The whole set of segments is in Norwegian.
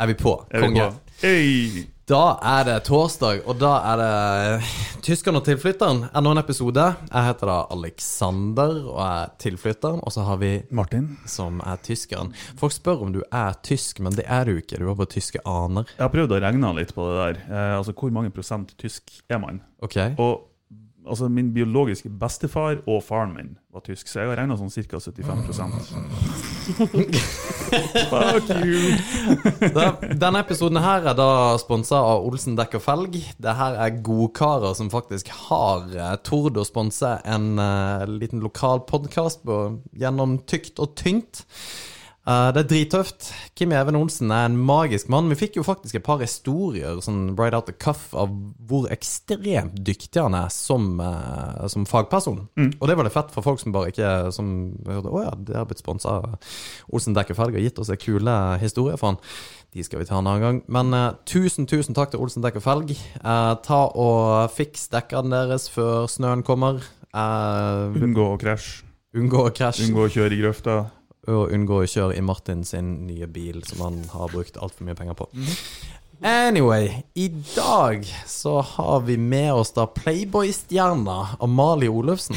Er vi på? Er vi Konge. på? Hey. Da er det torsdag, og da er det Tyskeren og tilflytteren. Enda en episode. Jeg heter da Alexander og er tilflytteren. Og så har vi Martin. som er tyskeren. Folk spør om du er tysk, men det er du ikke. Du har bare tyske aner. Jeg har prøvd å regne litt på det der. Eh, altså, Hvor mange prosent tysk er man? Ok? Og altså, Min biologiske bestefar og faren min var tysk, så jeg har regna sånn ca. 75 Fuck you! Da, denne episoden her er da sponsa av Olsen dekk og felg. Det her er godkarer som faktisk har eh, tord å sponse en uh, liten lokal podkast gjennom tykt og tynt. Eh, det er drittøft. Kim Even Olsen er en magisk mann. Vi fikk jo faktisk et par historier sånn right out the cuff av hvor ekstremt dyktig han er som, uh, som fagperson. Og det var det fett for folk som bare ikke Som hørte Å ja, det har blitt sponsa Olsen Dekkerfelg og gitt oss en kule historier for han. De skal vi ta en annen gang. Men uh, tusen, tusen takk til Olsen Dekker felg. Ta og fiks dekkene deres før snøen kommer. Unngå å krasje. unngå å krasje. Unngå å kjøre i grøfta. Og unngå å kjøre i Martin sin nye bil, som han har brukt altfor mye penger på. Anyway, i dag så har vi med oss da Playboy-stjerna Amalie Olufsen.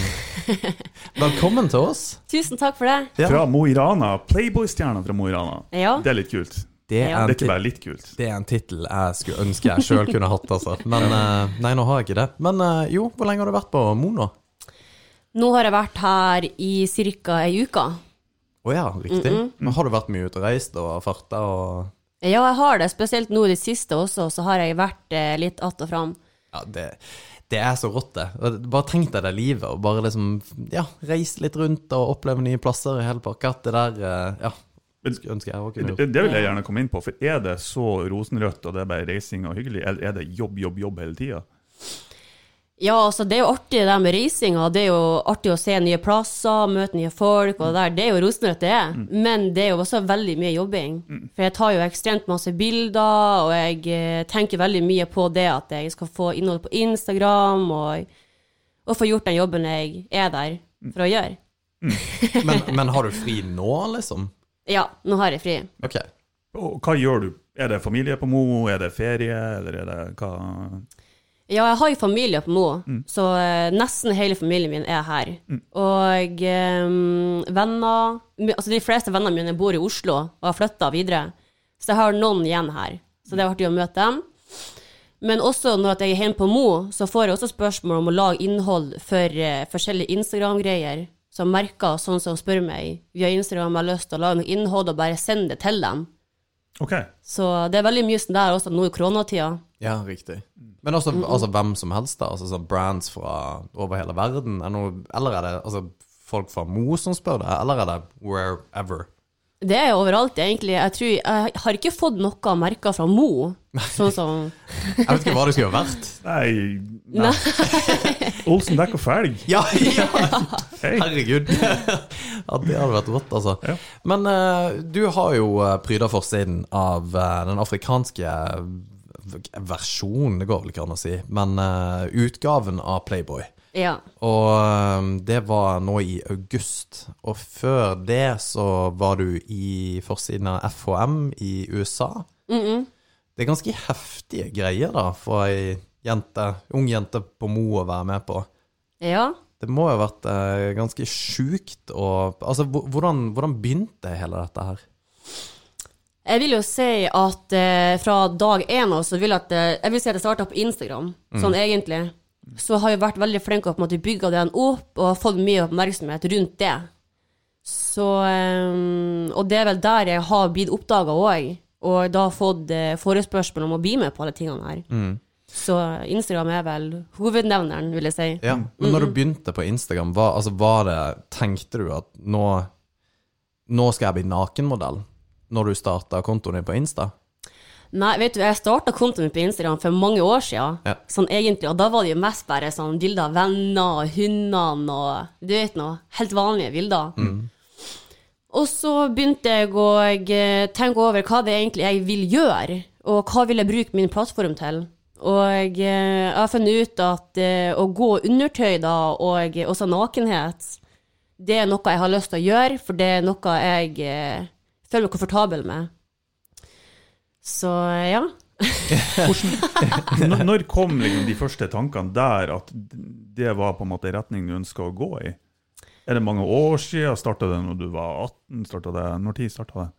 Velkommen til oss. Tusen takk for det. Ja. Fra Mo i Rana. Playboy-stjerna fra Mo i Rana. Ja. Det er litt kult. Det er en Det er litt kult. det er en tittel jeg skulle ønske jeg sjøl kunne hatt, altså. Men eh, nei, nå har jeg ikke det. Men eh, jo, hvor lenge har du vært på Mo nå? Nå har jeg vært her i ca. ei uke. Å ja, riktig. Men har du vært mye ute og reist og farta og Ja, jeg har det. Spesielt nå i det siste også, så har jeg vært eh, litt att og fram. Ja, det, det er så rått, det. Bare tenk deg det livet, og bare liksom Ja, reise litt rundt og oppleve nye plasser i hele pakka. Det der eh, Ja. ønsker jeg òg kunne Det, gjort. det vil jeg gjerne komme inn på, for er det så rosenrødt og det er bare reising og hyggelig, eller er det jobb, jobb, jobb hele tida? Ja, altså det er jo artig det der med reisinga. Det er jo artig å se nye plasser, møte nye folk og det der. Det er jo rosenrødt, det er. Men det er jo også veldig mye jobbing. For jeg tar jo ekstremt masse bilder, og jeg eh, tenker veldig mye på det at jeg skal få innhold på Instagram, og, og få gjort den jobben jeg er der for å gjøre. Men, men har du fri nå, liksom? Ja, nå har jeg fri. Ok. Og hva gjør du? Er det familie på Mo, er det ferie, eller er det hva Ja, jeg har jo familie på Mo, så eh, nesten hele familien min er her. Og eh, venner Altså, de fleste vennene mine bor i Oslo og har flytta videre, så jeg har noen igjen her. Så det er artig å møte dem. Men også når jeg er hjemme på Mo, så får jeg også spørsmål om å lage innhold for eh, forskjellige Instagram-greier. Så merker sånn som spør meg via Instagram har lyst til å lage noe innhold og bare sende det til dem. Okay. Så det er veldig mye sånn der også nå i koronatida. Ja, riktig. Men også altså, hvem som helst, da? Altså sånn brands fra over hele verden? Er noe, eller er det altså, folk fra Mo som spør deg, eller er det wherever? Det er overalt, egentlig. Jeg tror Jeg har ikke fått noe merker fra Mo. Sånn som Jeg vet ikke hva det skulle ha vært. Nei, nei. Olsen dekk og felg. Ja, ja. Hey. Herregud. Ja, det hadde vært rått, altså. Ja. Men uh, du har jo uh, pryda forsiden av uh, den afrikanske v- versjonen, det går vel ikke an å si, men uh, utgaven av Playboy. Ja. Og um, det var nå i august. Og før det så var du i forsiden av FHM i USA. Det er ganske heftige greier da for ei jente, ung jente på Mo å være med på. Ja. Det må jo ha vært uh, ganske sjukt å Altså, hvordan, hvordan begynte hele dette her? Jeg vil jo si at eh, fra dag én av så vil at eh, Jeg vil si at jeg starta på Instagram, sånn egentlig. Så har jeg vært veldig flink til å på en måte bygge den opp og fått mye oppmerksomhet rundt det. Så eh, Og det er vel der jeg har blitt oppdaga òg, og da fått eh, forespørsel om å bli med på alle tingene her. Så Instagram er vel hovednevneren, vil jeg si. Ja, men når du begynte på Instagram, hva, altså, var det Tenkte du at nå Nå skal jeg bli nakenmodell? Når du starta kontoen din på Insta? Nei, vet du, jeg starta kontoen min på Instagram for mange år siden. Ja. Sånn egentlig, og da var det jo mest bare sånn bilder av venner og hundene og du vet noe, helt vanlige bilder. Og så begynte jeg å eh, tenke over hva det egentlig jeg vil gjøre, og hva vil jeg bruke min plattform til. Og eh, jeg har funnet ut at eh, å gå undertøy da, og også nakenhet, det er noe jeg har lyst til å gjøre, for det er noe jeg eh, føler meg komfortabel med. Så ja. Når, når kom liksom de første tankene der at det var på en måte retning du ønska å gå i? Er det mange år siden? Starta det når du var 18? Startet det, når tid starta det?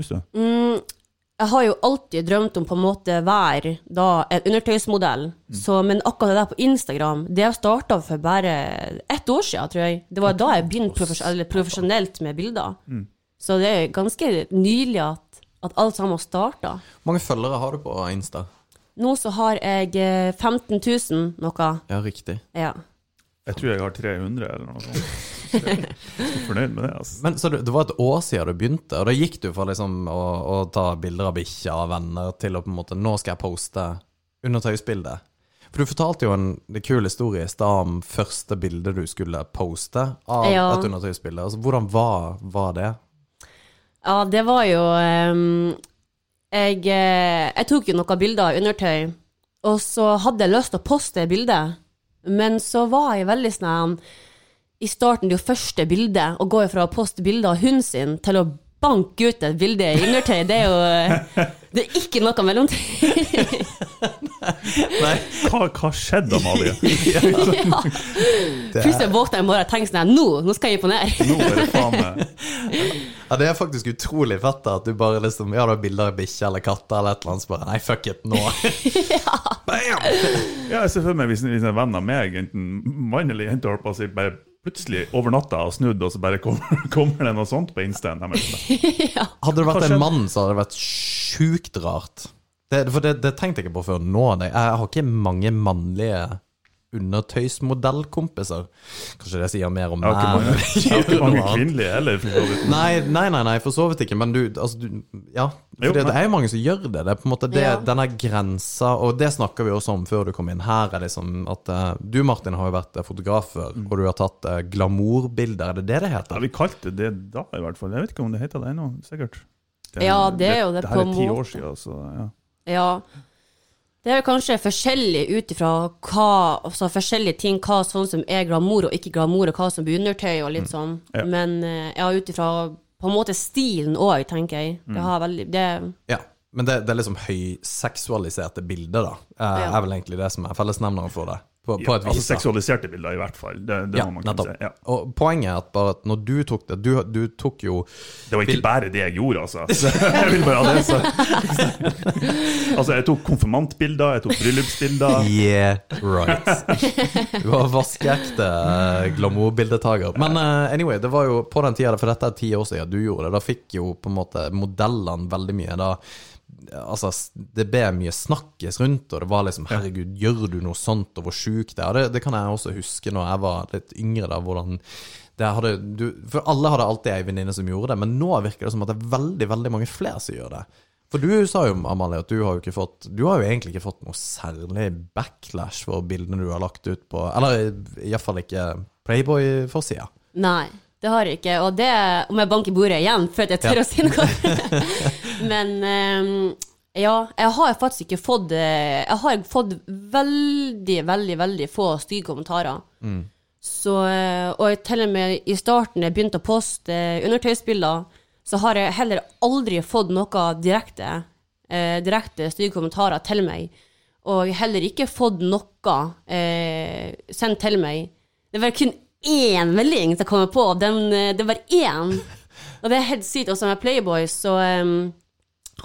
Husker du? Mm, jeg har jo alltid drømt om på en måte være da en undertøysmodell, så, men akkurat det der på Instagram, det starta for bare ett år siden, tror jeg. Det var da jeg begynte profes profesjonelt med bilder. Så det er ganske nylig at, at alt sammen starta. Hvor mange følgere har du på Insta? Nå så har jeg eh, 15 000 noe. Ja, riktig. Ja. Jeg tror jeg har 300 eller noe sånt. Så jeg er fornøyd med det. altså. Men så det, det var et år siden du begynte, og da gikk du fra liksom å, å ta bilder av bikkja og venner til å på en måte Nå skal jeg poste undertøysbildet. For du fortalte jo en det kul historie i stad om første bilde du skulle poste av Ja. et undertøysbilde. Altså, hvordan var, var det? Ja, det var jo um, jeg, eh, jeg tok jo noen bilder av undertøy, og så hadde jeg lyst til å poste bildet, men så var jeg veldig sånn I starten, det er jo første bildet, å gå fra å poste bilde av hunden sin til å banke ut et bilde i undertøy, det er jo Det er ikke noe mellomtid. Nei. Hva, hva skjedde, Amalie? Plutselig våkna jeg i morgen og tenkte sånn Nå, nå skal jeg imponere. Nå er det faen meg Ja, Det er faktisk utrolig fett at du bare liksom Ja, du har bilder av bikkje eller katter eller et eller annet, så bare Nei, fuck it, nå. Bam! Ja, jeg ser for meg hvis, hvis en venn av meg, enten mann eller jente, holdt på å si, bare plutselig over natta har snudd, og så bare kommer, kommer det noe sånt på Instaen. ja. Hadde det vært en mann, så hadde det vært sjukt rart. Det, for det, det tenkte jeg ikke på før nå. Jeg har ikke mange mannlige undertøysmodellkompiser. Kanskje det sier mer om meg jeg har ikke mange kvinnelige heller. Nei, nei, nei, nei, for så vidt ikke. Men du, altså, du Ja. For det, det er jo mange som gjør det. Det er på en måte det, Ja. denne grensa, og det snakker vi også om før du kom inn her, er liksom at eh, Du, Martin, har jo vært eh, fotograf før, og du har tatt uh, glamourbilder. Er det det det heter? Ja, vi kalte det da, i hvert fall. Jeg vet ikke om det heter det ennå, sikkert. Ja, det er jo det Det her på er ti år siden, så ja. Ja. Det er kanskje forskjellig ut ifra hva altså forskjellige ting, hva sånn som er glamour og ikke glamour, og hva som blir undertøy og litt sånn. Ja. Men eh, ja, ut ifra på en måte stilen òg, tenker jeg. Det har veldig det, Ja. Men det, det er liksom høyseksualiserte bilder, da. Eh, Ja. Er vel egentlig det som er fellesnevneren for det. På, på ja et altså vis. da. seksualiserte bilder, i hvert fall. Det, det Ja, må man kunne si. Ja. Og poenget er at bare at når du tok det Du, du tok jo Det var ikke bare det jeg gjorde, altså. Jeg vil bare ha det Så. Altså, jeg tok konfirmantbilder, jeg tok bryllupsbilder. Yeah, right. Du var vaskeekte eh, glamourbildetaker. Men uh, anyway, det var jo på den tida, for dette er ti år siden du gjorde det, da fikk jo på en måte modellene veldig mye da Altså, det ble mye snakkes rundt, og det var liksom Herregud, gjør du noe sånt, og hvor sjuk det er? Det, det kan jeg også huske når jeg var litt yngre, da, hvordan det hadde, du, For alle hadde alltid ei venninne som gjorde det, men nå virker det som at det er veldig, veldig mange flere som gjør det. For du sa jo, Amalie, at du har jo ikke fått Du har jo egentlig ikke fått noe særlig backlash for bildene du har lagt ut på Eller iallfall ikke Playboy-forsida. Nei, det har jeg ikke. Og det om jeg banker bordet igjen, før jeg tør Ja. å si noe. Men um, ja, jeg har faktisk ikke fått eh, Jeg har fått veldig, veldig, veldig få stygge kommentarer. Så, eh, og til og med i starten jeg begynte å poste eh, undertøysbilder, så har jeg heller aldri fått noe direkte, eh, direkte stygge kommentarer til meg. Og heller ikke fått noe eh, sendt til meg. Det var kun én melding som kommer på, den, det var én. Og det er helt sykt. Også med Playboy så um,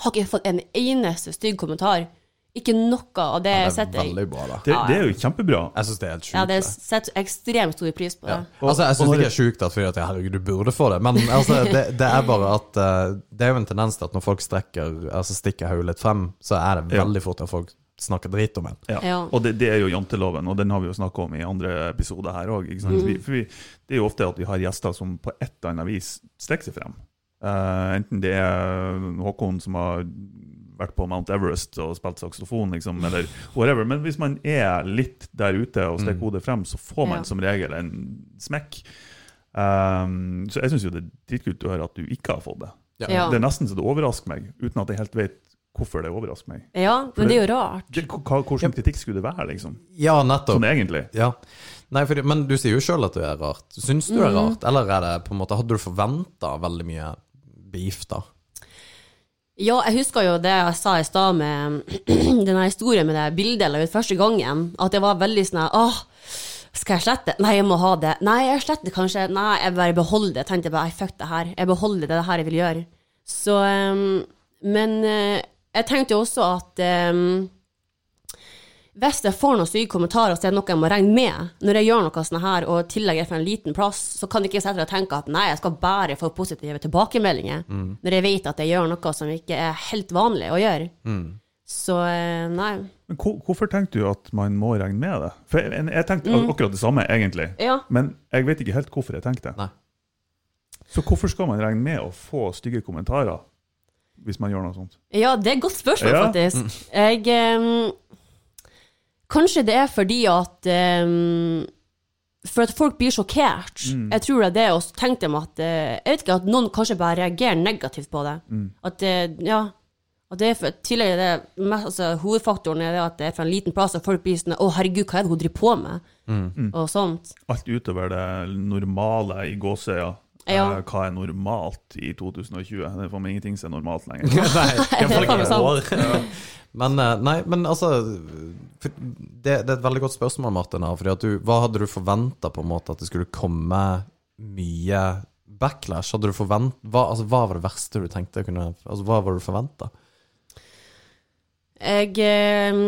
har ikke fått en eneste stygg kommentar. Ikke noe av det Det er setter jeg. veldig bra, da. Det, det er jo kjempebra. Jeg syns det er helt sjukt. Ja, det det. setter ekstremt stor pris på det. Og- altså, jeg syns ikke det er sjukt at fordi at herregud, du burde få det, men altså, det, det er bare at uh, Det er jo en tendens til at når folk strekker, altså stikker hodet litt frem, så er det Ja. veldig fort at folk snakker drit om en. Ja. Ja. Og det, det er jo janteloven, og den har vi jo snakka om i andre episoder her òg. Mm. det er jo ofte at vi har gjester som på et eller annet vis strekker seg frem. Eh, enten det er Håkon som har vært på Mount Everest og spilt saksofon, liksom, eller whatever. Men hvis man er litt der ute og stikker hodet frem, så får man Ja. som regel en smekk. Um, så jeg syns jo det er dritkult å høre at du ikke har fått det. Ja. Ja. Det er nesten så det overrasker meg, uten at jeg helt vet hvorfor det overrasker meg. Ja, men det er jo rart. Det, hva, hvordan kritikk skulle det være, liksom? Ja, nettopp. Sånn egentlig. Ja. Nei, for, men du sier jo sjøl at det er rart. Syns du det er rart, eller er det på en måte Hadde du forventa veldig mye beef, da? Ja, jeg husker jo det jeg sa i stad med denne historien med det bildet jeg la ut første gangen. At det var veldig sånn åh, skal jeg slette? Nei, jeg må ha det. Nei, jeg sletter kanskje. Nei, jeg bare beholder det. Jeg tenkte bare, fuck det her. Jeg beholder det, det her jeg vil gjøre. Så um, Men uh, jeg tenkte jo også at um, hvis jeg får noen stygge kommentarer, så er det noe jeg må regne med. Når jeg gjør noe sånn her, og i tillegg er fra en liten plass, så kan jeg ikke sette og tenke at nei, jeg skal bare få positive tilbakemeldinger, mm. når jeg vet at jeg gjør noe som ikke er helt vanlig å gjøre. Mm. Så eh, nei. Men Hvorfor tenkte du at man må regne med det? For Jeg, jeg tenkte mm. akkurat det samme, egentlig. Ja. Men jeg vet ikke helt hvorfor jeg tenkte. Nei. Så hvorfor skal man regne med å få stygge kommentarer hvis man gjør noe sånt? Ja, det er et godt spørsmål, ja. faktisk. Mm. Jeg um Kanskje det er fordi at um, For at folk blir sjokkert. Mm. Jeg tror det er det, og så tenkte de at uh, Jeg vet ikke, at noen kanskje bare reagerer negativt på det. Mm. At uh, ja at det er for, tillegg det, altså, Hovedfaktoren er det at det er fra en liten plass, og folk blir sånn 'Å, herregud, hva er det hun driver på med?' Mm. og sånt. Alt utover det normale i gåseøya. Ja. Uh, hva er normalt i 2020? Det får meg ingenting som er normalt lenger. Nei. Men, eh, nei, men altså det, det, er et veldig godt spørsmål, Martin. Fordi at du, hva hadde du forventa at det skulle komme mye backlash? Hadde du forvent, hva, altså, hva var det verste du tenkte kunne altså, Hva var det du forventa? Jeg, eh,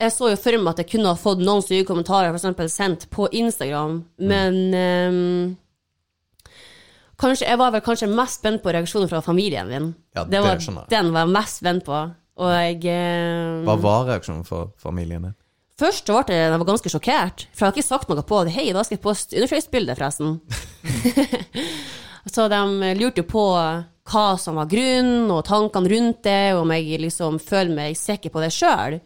jeg så jo for meg at jeg kunne ha fått noen stygge kommentarer f.eks. sendt på Instagram, mm. men um, kanskje, Jeg var vel kanskje mest spent på reaksjonen fra familien min. Ja, det, det var, den var jeg mest spent på. Og jeg eh, Hva var reaksjonen fra familien din? Først så ble jeg, jeg var ganske sjokkert, for jeg har ikke sagt noe på det. 'Hei, da skal jeg poste undertøysbilde', forresten. så de lurte på hva som var grunnen, og tankene rundt det, og om jeg liksom føler meg sikker på det sjøl.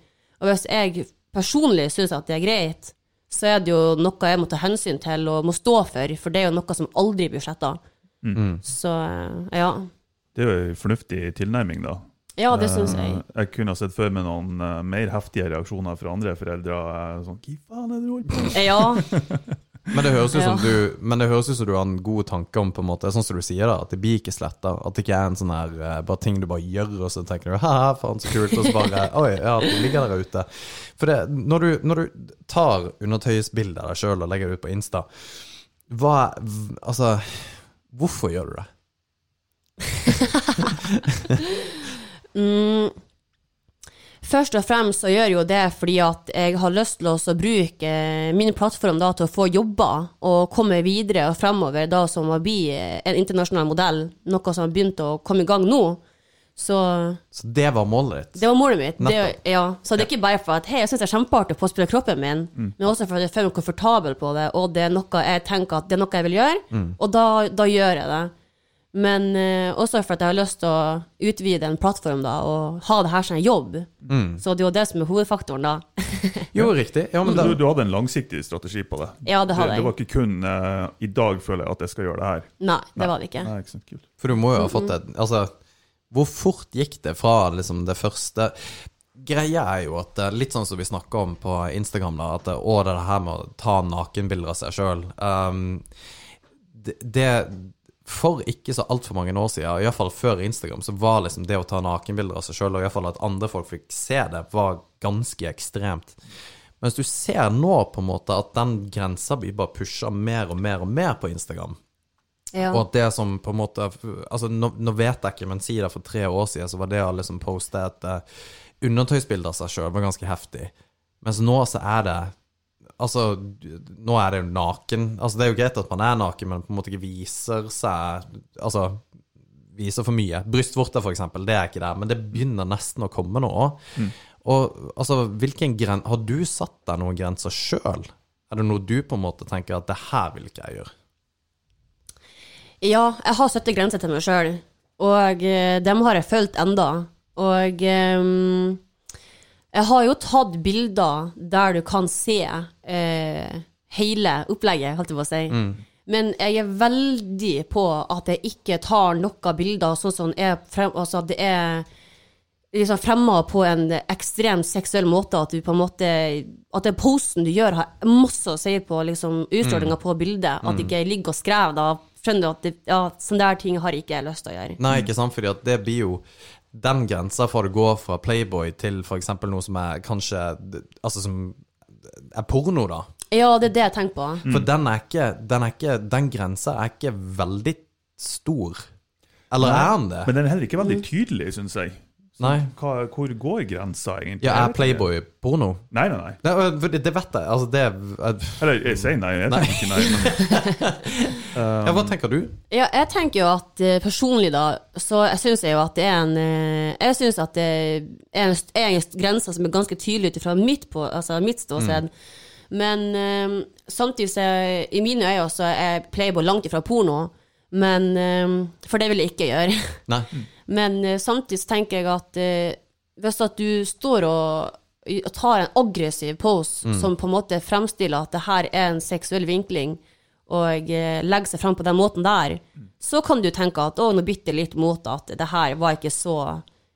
Og hvis jeg personlig syns at det er greit, så er det jo noe jeg må ta hensyn til og må stå for, for det er jo noe som aldri blir sletta. Mm. Så ja. Det er jo en fornuftig tilnærming, da. Ja, det syns jeg. Eh, jeg kunne ha sett for meg noen uh, mer heftige reaksjoner fra andre foreldre. Sånn, Hva faen er det du holder på med? Ja. men, det høres ut som du, men det høres jo som du har en god tanke om på en måte, sånn som du sier da, at det blir ikke sletta. At det ikke er en sånn her bare ting du bare gjør, og så tenker du ha faen så kult, og så bare Oi, ja, du ligger der ute. For det, når du, når du tar undertøysbilde av deg sjøl og legger det ut på Insta, hva Altså, hvorfor gjør du det? Mm, først og fremst så gjør jo det fordi at jeg har lyst til å bruke min plattform da til å få jobber og komme videre og fremover da som å bli en internasjonal modell, noe som har begynt å komme i gang nå. Så, så det var målet ditt? Det var målet mitt. Det, ja. Så det er ikke bare for at hei, jeg syns det er kjempeartig å spille kroppen min, mm. men også for at jeg føler meg komfortabel på det, og det er noe jeg tenker at det er noe jeg vil gjøre, mm. og da, da gjør jeg det. Men uh, også for at jeg har lyst til å utvide en plattform da, og ha det her som en jobb. Mm. Så det er jo det som er hovedfaktoren, da. jo, riktig. Ja, da... du, du, hadde en langsiktig strategi på det? Ja, det hadde jeg. Det, var ikke kun uh, 'i dag føler jeg at jeg skal gjøre det her'? Nei, det Nei. var det ikke. Nei, ikke sant, kult. For du må jo ha fått det Altså, hvor fort gikk det fra liksom det første Greia er jo at litt sånn som vi snakka om på Instagram, da, at å, det her med å ta nakenbilder av seg sjøl um, det, det for ikke så altfor mange år siden, iallfall før Instagram, så var liksom det å ta nakenbilder av seg sjøl, og iallfall at andre folk fikk se det, var ganske ekstremt. Mens du ser nå på en måte at den grensa blir bare pusha mer og mer og mer på Instagram. Ja. Og at det som på en måte Altså, nå, nå, vet jeg ikke, men si det for tre år siden, så var det alle som posta et uh, undertøysbilde av seg sjøl var ganske heftig. Mens nå så er det Altså, nå er det jo naken. Altså, det er jo greit at man er naken, men på en måte ikke viser seg Altså, viser for mye. Brystvorter, for eksempel, det er ikke der, men det begynner nesten å komme nå òg. Mm. Og altså, hvilken gren Har du satt deg noen grenser sjøl? Er det noe du på en måte tenker at det her vil ikke jeg gjøre? Ja, jeg har satt grenser til meg sjøl, og uh, dem har jeg fulgt enda. Og um, jeg har jo tatt bilder der du kan se eh, hele opplegget, holdt jeg på å si. Mm. Men jeg er veldig på at jeg ikke tar noen bilder sånn som er frem, altså det er liksom fremma på en ekstremt seksuell måte. At du på en måte At den posen du gjør, har masse å si på liksom, utstrålinga mm. på bildet. At mm. ikke jeg ligger og skrever da. Skjønner du at det, ja, sånne der ting har ikke jeg lyst til å gjøre. Nei, ikke sant, fordi at det blir jo den grensa for å gå fra Playboy til f.eks. noe som er kanskje Altså som er porno, da. Ja, det er det jeg tenker på. For den er ikke Den, er ikke, den grensa er ikke veldig stor. Eller er den det? Men den er heller ikke veldig tydelig, syns jeg. Nei. Hva, hvor går grensa, egentlig? Ja, er. Playboy porno? Nei, nei, nei. Det, det, vet jeg. Altså, det er- Eller jeg sier nei, jeg tenker ikke nei. Men, Ja, hva tenker du? Ja, jeg tenker jo at eh, personlig, da, så jeg syns jo at det er en eh, Jeg syns at det er en, en grense som er ganske tydelig ut fra mitt, på, altså mitt ståsted. Men um, samtidig så i mine øyne så er Playboy langt ifra porno. Men um, For det vil jeg ikke gjøre. Nei. Men eh, samtidig tenker jeg at eh, hvis at du står og, tar en aggressiv pose som på en måte fremstiller at det her er en seksuell vinkling, og eh, legger seg fram på den måten der, så kan du tenke at å, nå bytter jeg litt mot at det her var ikke så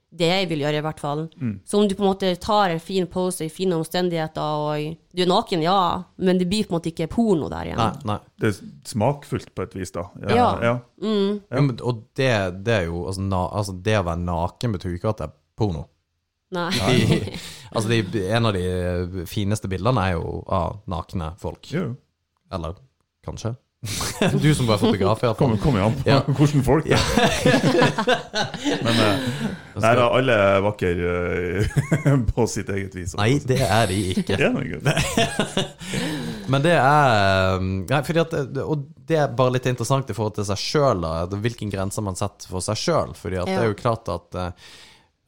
det jeg vil gjøre, i hvert fall. Så om du på en måte tar en fin pose i fine omstendigheter, og du er naken, ja, men det blir på en måte ikke porno der igjen. Nei, nei. det er smakfullt på et vis, da. Ja. ja. Ja, men, og det, det er jo altså, na, altså, Det å være naken betyr ikke at det er porno. Nei. De, altså, de, en av de fineste bildene er jo av nakne folk. Jo. Eller kanskje? Du som bare fotograf, i. Kommer kom an på Ja. hvordan folk det er. Men eh, nei da, alle er vakre eh, på sitt eget vis. Nei, det er de ikke. Men. Men det er nei, fordi at, Og det er bare litt interessant i forhold til seg sjøl, hvilken grense man setter for seg sjøl. At det er jo klart at eh,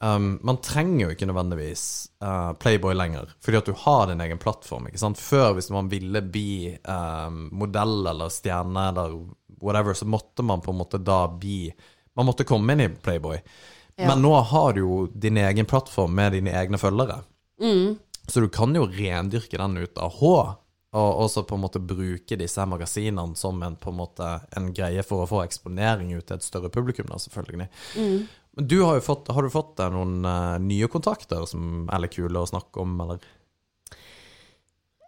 um, man trenger jo ikke nødvendigvis uh, Playboy lenger, fordi at du har din egen plattform. ikke sant? Før, hvis man ville bli um, modell eller stjerne eller whatever, så måtte man på en måte da bli Man måtte komme inn i Playboy. Ja. Men nå har du jo din egen plattform med dine egne følgere. Så du kan jo rendyrke den ut av H, og også på en måte bruke disse magasinene som en, på en, måte, en greie for å få eksponering ut til et større publikum, da, selvfølgelig. Men du har jo fått, har du fått deg noen uh, nye kontakter som er litt kule å snakke om, eller?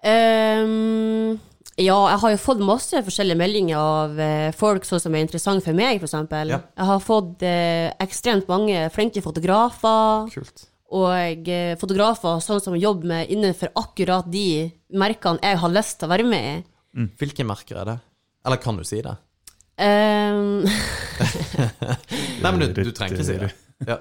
Um, ja, jeg har jo fått masse forskjellige meldinger av uh, folk sånn som er interessant for meg, f.eks. Ja. Jeg har fått uh, ekstremt mange flinke fotografer, Kult. og fotografer sånn som jobber med innenfor akkurat de merkene jeg har lyst til å være med i. Hvilke merker er det? Eller kan du si det? Ehm, Nei, men du, du trenger ikke si det. Ja.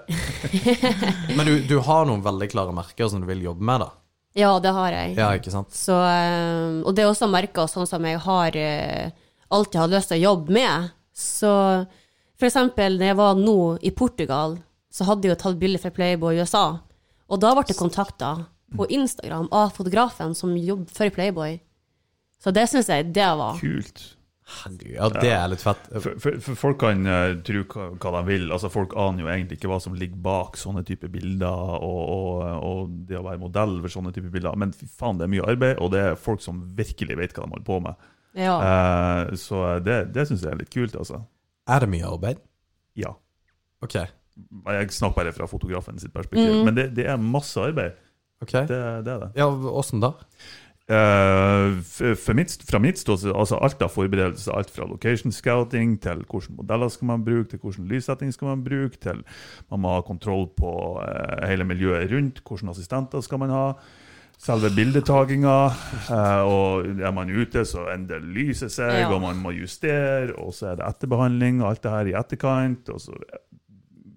Men du, du har noen veldig klare merker som du vil jobbe med, da? ja, det har jeg. Ja, ikke sant? Så, ehm, og det er også merker sånn som jeg har eh, alltid hatt lyst til å jobbe med. Så for eksempel når jeg var nå i Portugal, så hadde jeg jo tatt bilde fra Playboy i USA. Og da ble jeg kontakta på Instagram av fotografen som jobber for Playboy. Så det syns jeg det var Kult. Herregud, ja, det er litt fett. For, for, for folk kan uh, tro hva, de vil. Altså Folk aner jo egentlig ikke hva som ligger bak sånne type bilder, og, og, og det å være modell for sånne type bilder. Men fy faen, det er mye arbeid, og det er folk som virkelig vet hva de holder på med. Ja. Uh, så det, det syns jeg er litt kult, altså. Er det mye arbeid? Ja. Ok. Jeg snakker bare fra fotografen sitt perspektiv. Men det, det er masse arbeid. ok. Det, det er det. Ja, åssen da? Eh, mitt, fra mitt ståsted, altså alt av forberedelser, alt fra location scouting til hvilke modeller skal man bruke, til hvilken lyssetting skal man bruke, til man må ha kontroll på eh, hele miljøet rundt, hvilke assistenter skal man ha. Selve bildetakinga, eh, og er man ute, så endrer lyset seg, Ja. og man må justere, og så er det etterbehandling, og alt det her i etterkant, og så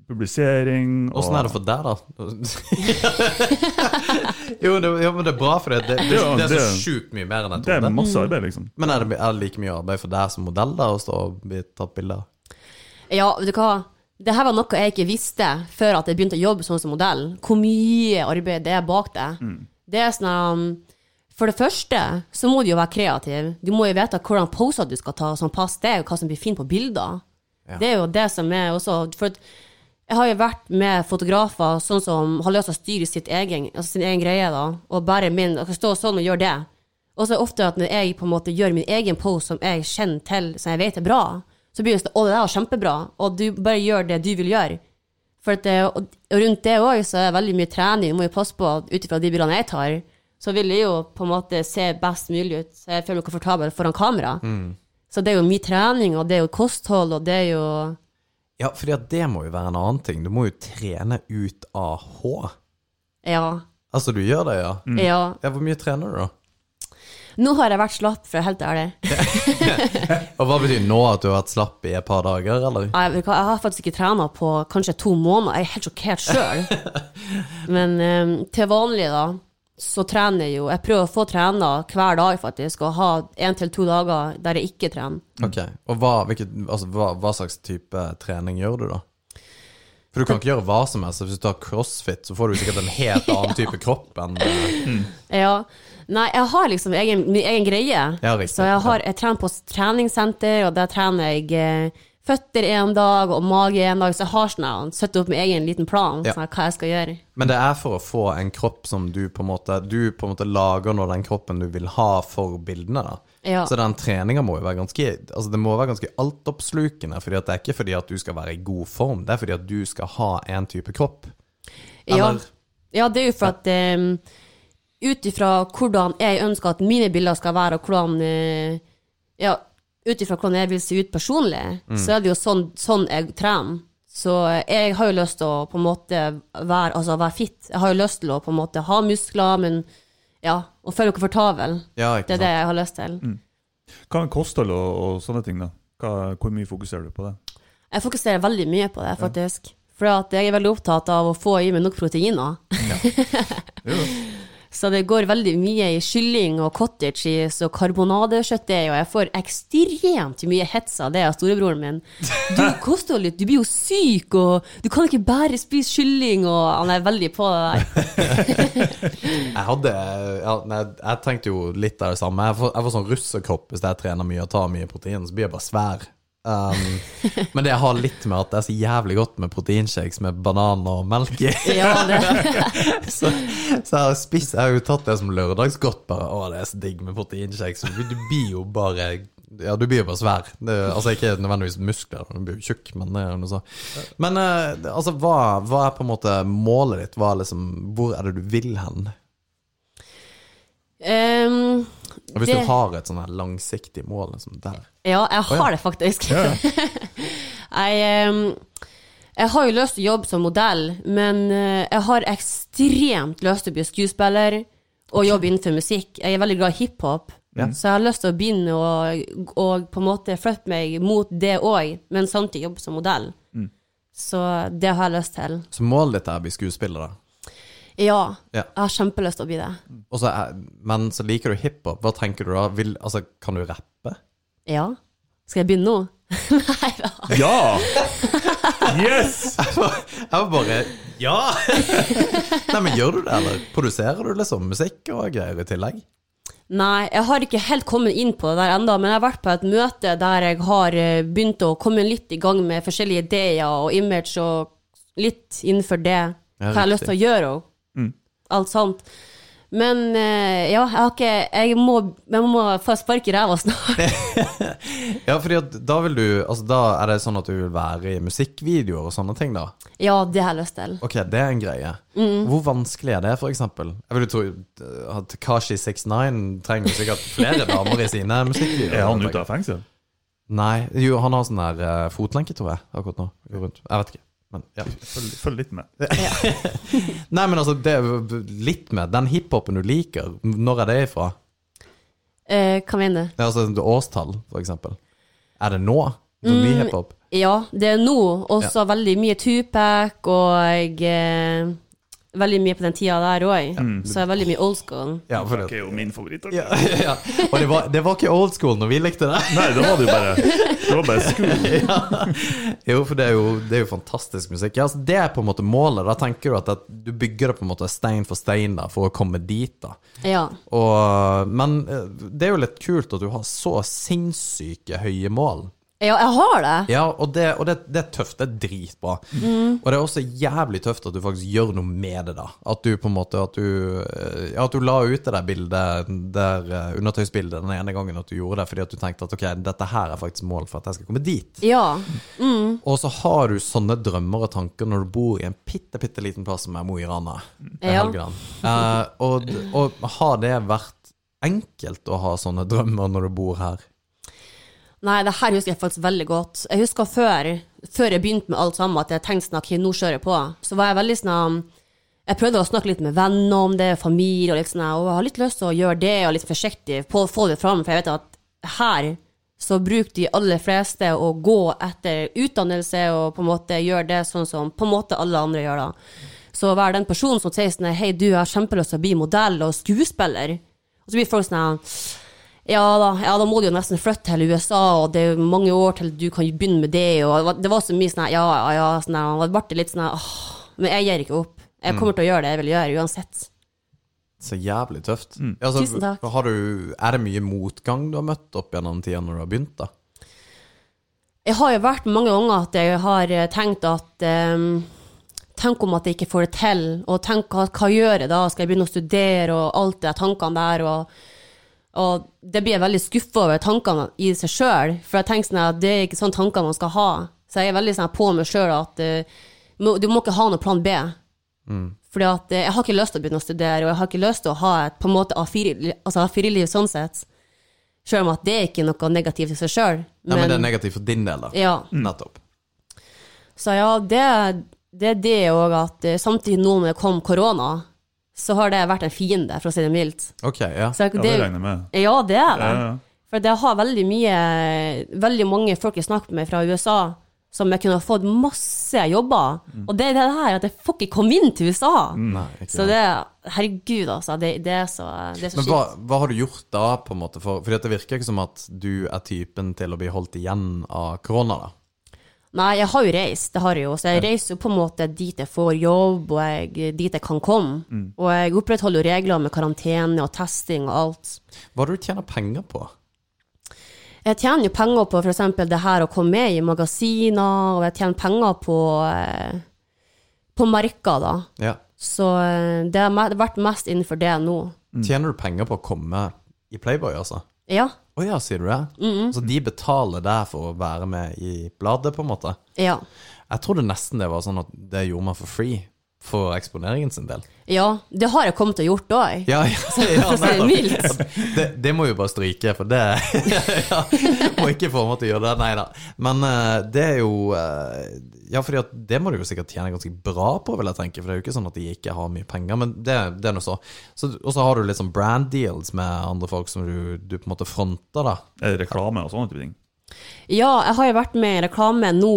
publisering og Åssen er det for deg, da? jo, det, jo, men det er bra, for det, det, det, Ja, det er så sjukt mye mer enn jeg Det er masse arbeid, liksom. Men er det, er det like mye arbeid for deg som modell da, å stå og bli tatt bilder? Ja, vet du hva? Det her var noe jeg ikke visste før at jeg begynte å jobbe sånn som modell. Hvor mye arbeid det er bak det. Det er sånn um, For det første så må du jo være kreativ. Du må jo vite hvordan poser du skal ta som passer deg, og hva som blir fint på bilder. Ja. Det er jo det som er også For at jeg har jo vært med fotografer sånn som har lyst til å styre sitt egen, altså sin egen greie, da, og bare min og kan stå sånn og gjøre det. Og så er det ofte at når jeg på en måte gjør min egen pose som jeg kjenner til, som jeg vet er bra, så blir det sånn Å, det der var kjempebra. Og du bare gjør det du vil gjøre. For det, og rundt det òg så er det veldig mye trening. Du må jo passe på at ut ifra de bildene jeg tar, så vil jeg jo på en måte se best mulig ut. Så jeg føler meg komfortabel foran kamera. Så det er jo mye trening, og det er jo kosthold, og det er jo Ja, for det må jo være en annen ting. Du må jo trene ut av H. Ja. Altså, du gjør det, ja? ja. Ja, Hvor mye trener du, da? Nå har jeg vært slapp, for å være helt ærlig. Og hva betyr nå at du har vært slapp i et par dager, eller? Hva, Jeg har faktisk ikke trena på kanskje to måneder. Jeg er helt sjokkert sjøl. Men um, til vanlig, da, så trener jeg jo Jeg prøver å få trena hver dag, faktisk, og ha én til to dager der jeg ikke trener. Ok, Og hva, hvilket, altså, hva, hva slags type trening gjør du, da? For du kan ikke gjøre hva som helst. Hvis du tar crossfit, så får du sikkert en helt annen type kropp enn mm. Ja. Nei, jeg har liksom egen, min egen greie. Ja, riktig. Så jeg, har, jeg trener på treningssenter, og der trener jeg eh, føtter en dag og mage en dag. Så jeg har sånn, satt opp min egen liten plan Ja. sånn, hva jeg skal gjøre. Men det er for å få en kropp som du på en måte Du på en måte lager nå den kroppen du vil ha for bildene, da. Ja. Så den treninga må jo være ganske Altså det må være ganske altoppslukende. Fordi at det er ikke fordi at du skal være i god form, det er fordi at du skal ha en type kropp. Ja. Eller- ja, det er jo for at um, ut ifra hvordan jeg ønsker at mine bilder skal være, og hvordan uh, Ja, ut ifra hvordan jeg vil se ut personlig, Mm. så er det jo sånn, sånn jeg trener. Så jeg har jo lyst til å på en måte være, altså være fit. Jeg har jo lyst til å på en måte ha muskler, men ja, og føle meg komfortabel. Ja, Det er er det jeg har lyst til. Hva er kosthold og, og sånne ting, da? Hva, hvor mye fokuserer du på det? Jeg fokuserer veldig mye på det, faktisk. For jeg er veldig opptatt av å få i meg nok proteiner. Jo. Så det går veldig mye i kylling og cottage cheese og karbonadekjøttdeig, og jeg får ekstremt mye hets av det av storebroren min. Du koster litt, du blir jo syk, og du kan ikke bare spise kylling, og han er veldig på det der. Jeg hadde ja, nei, Jeg tenkte jo litt av det samme. Jeg får, jeg får sånn russekropp hvis jeg trener mye og tar mye protein, så blir jeg bare svær. Um, men det jeg har litt med at det er så jævlig godt med proteinshakes med banan og melk i. Ja, Så, så jeg har spist Jeg har jo tatt det som lørdagsgodt. Bare, å, det er så digg med proteinshakes. Du, du blir jo bare Ja, du blir jo bare svær. Det, altså Ikke nødvendigvis muskler, du blir jo tjukk, men det er noe sånt. Men eh, altså, hva, hva er på en måte målet ditt? Liksom, hvor er det du vil hen? Ehm, Og hvis det- du har et sånn langsiktig mål liksom der Ja, jeg ja. har det faktisk. jeg, um, jeg har jo lyst til å jobbe som modell, men eh, jeg har ekstremt lyst til å bli skuespiller og jobbe innenfor musikk. Jeg er veldig glad i hiphop, Ja. så jeg har lyst til å begynne å og på en måte flytte meg mot det òg, men samtidig jobbe som modell. Så det har jeg lyst til. Så målet ditt er å bli skuespiller, da? Ja, Ja. jeg har kjempelyst til å bli det. Og så er, men så liker du hiphop. Hva tenker du da? Vil, altså, kan du rappe? Ja. Skal jeg begynne nå? Nei da. Ja! Yes! Jeg var bare Ja! Nei, men gjør du det, eller? Produserer du liksom musikk og greier i tillegg? Nei, jeg har ikke helt kommet inn på det der enda, men jeg har vært på et møte der jeg har eh, begynt å komme litt i gang med forskjellige ideer og image og litt innenfor det. Ja, hva jeg har lyst til å gjøre og alt sånt. Men eh, ja, jeg har ikke Jeg må, jeg må få spark i ræva snart. Ja, fordi da vil du Altså, da er det sånn at du vil være i musikkvideoer og sånne ting, da? ja, det har jeg lyst til. Ok, det er en greie. Mm. Hvor vanskelig er det, for eksempel? Jeg vil jo tro at Kashi69 trenger sikkert flere damer i sine musikkvideoer. Er han ute av fengsel? Nei, jo, han har sånn der uh, fotlenke, tror jeg, akkurat nå. Rundt. Jeg vet ikke. Men, ja. Følg, følg litt med. Nei, men altså, det er litt med den hiphopen du liker. Når er det ifra? Eh, hva mener du? Det er altså et årstall, for eksempel. Er det nå? Sånn ny hiphop? Ja, det er nå også veldig mye Tupac og eh, veldig mye på den tida der òg. Så er veldig mye old school. Ja, for Det det. er jo min favoritt. Ja, ja. Og det var, det var ikke old school når vi likte det. Nei, da var det jo bare Det var bare skul. Jo, for det er jo, det er jo fantastisk musikk. Ja, altså, det er på en måte målet. Da tenker du at, at du bygger det på en måte stein for stein da, for å komme dit. da. Ja. Og, men eh, det er jo litt kult at du har så sinnssyke høye mål. Ja, jeg har det. Ja, og det, og det, det er tøft. Det er dritbra. Og det er også jævlig tøft at du faktisk gjør noe med det, da. At du på en måte At du, ja, at du la ut det der bildet, der eh, undertøysbildet den ene gangen at du gjorde det fordi at du tenkte at ok, dette her er faktisk mål for at jeg skal komme dit. Ja. Og så har du sånne drømmer og tanker når du bor i en bitte, bitte liten plass som er Mo i Rana. Ja. Eh, og, og har det vært enkelt å ha sånne drømmer når du bor her? Nei, det her husker jeg faktisk veldig godt. Jeg husker før, før jeg begynte med alt sammen, at jeg tenkte sånn, ok, nå kjører jeg på. Så var jeg veldig sånn Jeg prøvde å snakke litt med venner om det, familie, og litt sånn, og jeg har litt lyst til å gjøre det, og litt forsiktig på å få det fram, for jeg vet at her så bruker de aller fleste å gå etter utdannelse og på en måte gjøre det sånn som på en måte alle andre gjør da. Så å være den personen som sier sånn hei, du jeg har kjempelyst til å bli modell og skuespiller, og så blir folk sånn ja da, ja, da må du jo nesten flytte til USA, og det er jo mange år til du kan begynne med det, og det var- så mye sånn ja, ja, ja, sånn her, det ble litt sånn åh, men jeg gir ikke opp. Jeg kommer til å gjøre det jeg vil gjøre, uansett. Så jævlig tøft. Mm. Altså, Tusen takk. Har du, er det mye motgang du har møtt opp gjennom tida når du har begynt, da? Jeg har jo vært mange ganger at jeg har eh, tenkt at um, Tenk om at jeg ikke får det til, og tenk hva, hva gjør jeg da? Skal jeg begynne å studere, og alt det tankene der, og, og det blir jeg veldig skuffa over tankene i seg sjøl, for jeg tenker sånn at det er ikke sånne tanker man skal ha. Så jeg er veldig sånn på meg sjøl at uh, du må ikke ha noe plan B. Fordi at uh, jeg har ikke lyst til å begynne å studere, og jeg har ikke lyst til å ha et på en måte A4-liv altså A4 sånn sett. Selv om at det er ikke noe negativt i seg sjøl. Ja, men det er negativt for din del, da. Ja. Nettopp. Så ja, det, det er det òg at eh, samtidig nå når det kom korona, så har det vært en fiende, for å si det mildt. Ok, ja. Så Ja, det regner jeg med. Ja, det er det. Ja, ja. For det har veldig mye Veldig mange folk jeg snakker med fra USA, som jeg kunne fått masse jobber. Mm. Og det er det her at jeg får ikke komme inn til USA. Nei, Så det Herregud, altså. Det, det er så, det er så Men hva, hva har du gjort da, på en måte? For, for det virker ikke som at du er typen til å bli holdt igjen av korona, da. Nei, jeg har jo reist, det har jeg jo. Så jeg reiser jo på en måte dit jeg får jobb, og jeg, dit jeg kan komme. Mm. Og jeg opprettholder jo regler med karantene og testing og alt. Hva er det du tjener penger på? Jeg tjener jo penger på f.eks. det her å komme med i magasiner, og jeg tjener penger på, eh, på merker, da. Ja. Så eh, det har vært mest innenfor det nå. Tjener du penger på å komme i Playboy, altså? Ja. Å ja, sier du det? Så de betaler deg for å være med i bladet, på en måte? Ja. Jeg trodde nesten det var sånn at det gjorde man for free, for eksponeringen sin del. Ja, det har jeg kommet til å gjort òg. Ja, ja, ja det mildt. det, det må jo bare stryke, for det ja, Må ikke få meg til å gjøre det, nei da. Men eh, det er jo eh, Ja, for det må du jo sikkert tjene ganske bra på, vil jeg tenke. For det er jo ikke sånn at de ikke har mye penger, men det, det er nå så. så. Og så har du litt sånn brand deals med andre folk som du, du på en måte fronter, da. Er det reklame og sånne type ting? Ja, jeg har jo vært med i reklame nå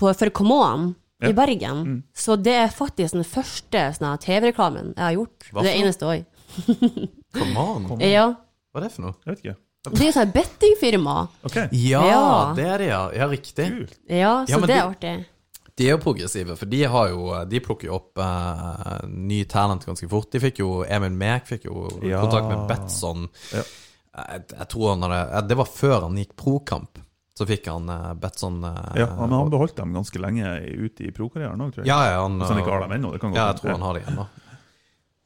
på, for Come On Ja. i Bergen. Så det er faktisk den første sånn TV-reklamen jeg har gjort. Hva Det for noe? eneste òg. Come on. Ja. Hva er det for noe? Jeg vet ikke. Det er sånn bettingfirma. Okay. Ja, Ja. det er det, ja. Ja, riktig. kult. Ja, så Ja, det er artig. De er jo progressive, for de har jo De plukker jo opp uh, ny talent ganske fort. De fikk jo Emil Mek fikk jo Ja. kontakt med Betson. Ja. Jeg, jeg tror han hadde eh, Det var før han gikk prokamp. Så fikk han uh, Betson uh, Ja, men han beholdt dem ganske lenge ute i pro-karrieren òg, tror jeg. Ja, ja, han, Hvis han ikke har dem ennå. Det kan godt ja, jeg tror han har dem ennå.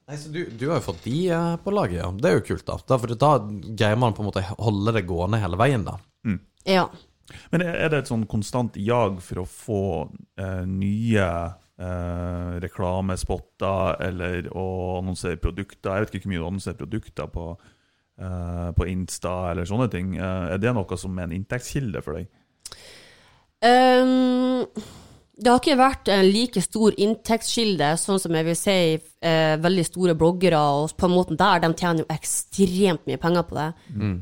Nei, så du, du har jo fått de eh, på laget, ja. Det er jo kult, da. da for da greier man på en måte holde det gående hele veien, da. Ja. Men er det et sånn konstant jag for å få eh, nye eh, reklamespotter eller å annonsere produkter? Jeg vet ikke hvor mye du annonserer produkter på, eh, på Insta eller sånne ting. Eh, er det noe som er en inntektskilde for deg? Ehm, det har ikke vært en like stor inntektskilde, sånn som jeg vil si eh, veldig store bloggere, og på en måte der, de tjener jo ekstremt mye penger på det.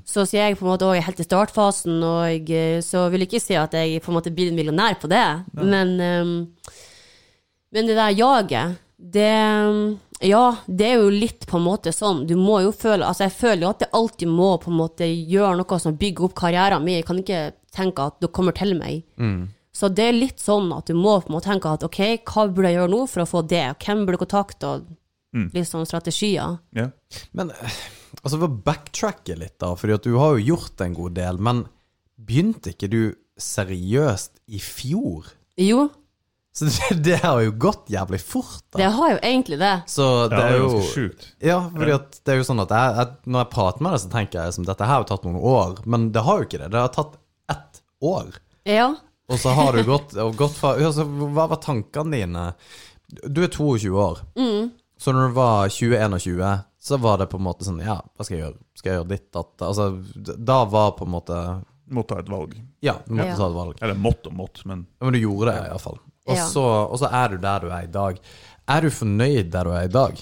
Så sier jeg på en måte er helt i startfasen, og jeg, eh, så vil jeg ikke si at jeg på en måte blir millionær på det, men, um, men det der jaget, det Ja, det er jo litt på en måte sånn. Du må jo føle Altså, jeg føler jo at jeg alltid må på en måte gjøre noe som bygger opp karrieren min. Jeg kan ikke tenke at det kommer til meg. Så det er litt sånn at du må på en måte tenke at ok, hva burde jeg gjøre nå for å få det? Hvem burde jeg kontakte? Og litt sånn strategier. Ja. Men altså, for å backtracke litt, da, fordi at du har jo gjort en god del, men begynte ikke du seriøst i fjor? Jo, Så det, det har jo gått jævlig fort, da. det har jo egentlig det. Så det ja, det er er jo ganske sjukt. Ja, fordi at det er jo sånn at jeg, jeg, når jeg prater med deg, så tenker jeg som dette her har jo tatt noen år, men det har jo ikke det. Det har tatt ett år. Ja. Og så har du gått, og gått fra altså, Hva var tankene dine? Du er 22 år. Så når du var 20-21, så var det på en måte sånn Ja, hva skal jeg gjøre? Skal jeg gjøre ditt, datt? Altså, da var på en måte Måtte ta et valg. Ja, du måtte Ja. ta et valg. Eller måtte og måtte, men Ja, Men du gjorde det iallfall. Og Ja. så og så er du der du er i dag. Er du fornøyd der du er i dag?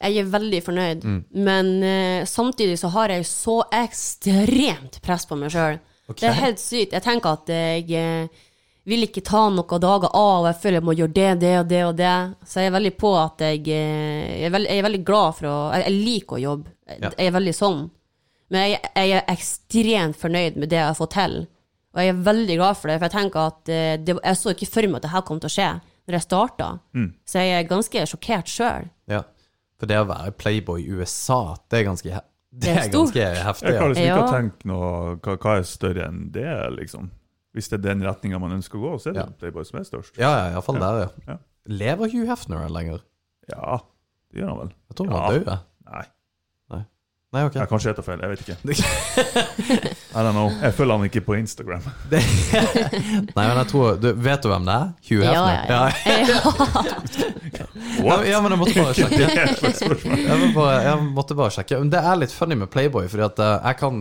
Jeg er veldig fornøyd, Mm. men uh, samtidig så har jeg så ekstremt press på meg sjøl. Ok. Det er helt sykt. Jeg tenker at jeg eh, vil ikke ta noen dager av, og jeg føler jeg må gjøre det, det og det og det. Så jeg er veldig på at jeg, eh, jeg, er, veldig, jeg er veldig glad for å Jeg, liker å jobbe. Ja. jeg er veldig sånn. Men jeg, jeg er ekstremt fornøyd med det jeg har fått til. Og jeg er veldig glad for det, for jeg tenker at eh, det, jeg så ikke for meg at det her kom til å skje når jeg starta. Så jeg er ganske sjokkert sjøl. Ja. For det å være playboy i USA, det er ganske, det er er stort. ganske heftig. jeg klarer Ja. liksom ikke Ja. å tenke noe hva, hva er større enn det, liksom. Hvis det er den retninga man ønsker å gå, så er det Ja. Playboy som er størst. Ja, ja, iallfall der, ja. Ja. Lever Hugh Hefner lenger? Ja, det gjør han vel. Jeg tror han var død. Nei, Nei, ok. jeg kanskje heter feil. Jeg vet ikke. I don't know. Jeg følger han ikke på Instagram. Nei, men jeg tror du, Vet du hvem det er? Hugh Ja, Hefner? ja, ja. Ja, ja, men jeg måtte bare sjekke. Jeg, måtte bare, jeg måtte bare sjekke. Men det er litt funny med Playboy, fordi at eh, jeg kan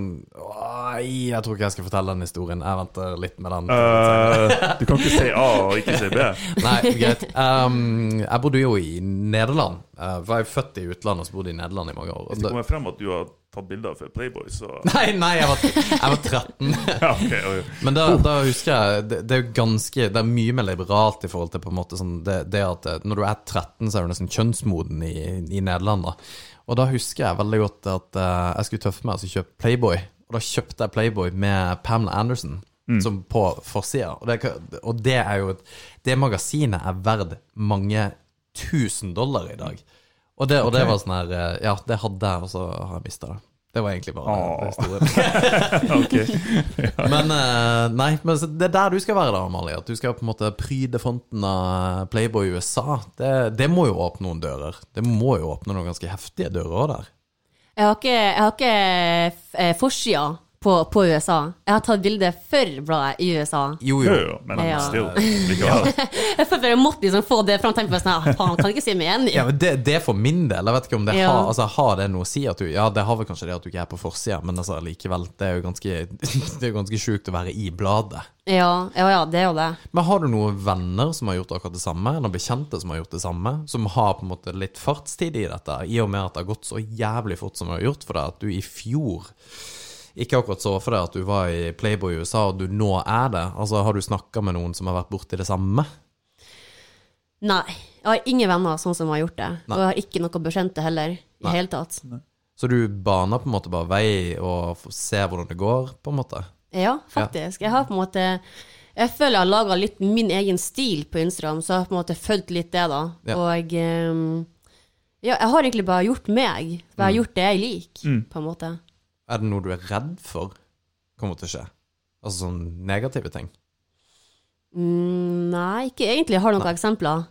Oi, Jeg tror ikke jeg skal fortelle den historien. Jeg venter litt med den. Uh, du kan ikke si A og ikke si B. Nei, greit. Um, jeg bodde jo i Nederland. Uh, var jo født i utlandet og så bodde i Nederland i mange år. Hvis det kommer frem at du har tatt bilder for Playboy, så nei, nei, jeg var, jeg var 13. Ja, okay, okay. Men da, da husker jeg det, det er jo ganske Det er mye mer liberalt i forhold til på en måte sånn det, det at eh, når du er 13, så er du nesten kjønnsmoden i, i Nederland. da Og da husker jeg veldig godt at uh, jeg skulle tøffe meg og altså kjøpe Playboy. Og da kjøpte jeg Playboy med Pamela Anderson som på forsida. Og, det, og det er jo Det magasinet er verdt mange tusen dollar i dag. Og det, og det var sånn her eh, Ja, det hadde jeg, og så har jeg mista det. Det var egentlig bare det historien. ja. Men eh, nei, men det er der du skal være da, Amalie. At du skal på en måte pryde fronten av Playboy USA. Det, det må jo åpne noen dører. Det må jo åpne noen ganske heftige dører òg der. Jeg har ikke, jeg har ikke eh, forsida på, på USA. Jeg har tatt bilde for bladet i USA. Jo, Jo, jo. men Ja. still. Likevel. Jeg følte jeg måtte liksom få det fram. Tenke på sånn, «Ah, faen, kan jeg ikke si meg enig? Ja, men det, det for min del. Jeg vet ikke om det Ja. har, altså, har det noe å si. At du, ja, det har vel kanskje det at du ikke er på forsida, men altså, likevel. Det er jo ganske, det er jo ganske sjukt å være i bladet. Ja, ja, ja, det er jo det. Men har du noen venner som har gjort akkurat det samme, eller bekjente som har gjort det samme, som har på en måte litt fartstid i dette, i og med at det har gått så jævlig fort som det har gjort for deg, at du i fjor ikke akkurat så for deg at du var i Playboy i USA, og du nå er det? Altså, Har du snakka med noen som har vært borti det samme? Nei. Jeg har ingen venner sånn som har gjort det. Nei. Og jeg har ikke noe bekjente heller, i Nei. hele tatt. Så du baner på en måte bare vei og ser hvordan det går, på en måte? Ja, faktisk. Jeg har på en måte Jeg føler jeg har laga litt min egen stil på Instagram, så jeg har på en måte fulgt litt det, da. Ja. Og um, ja, jeg har egentlig bare gjort meg. Mm. Bare gjort det jeg liker, på en måte. Er det noe du er redd for kommer til å skje? Altså sånn negative ting? Mm, nei, ikke egentlig. Jeg har noen eksempler.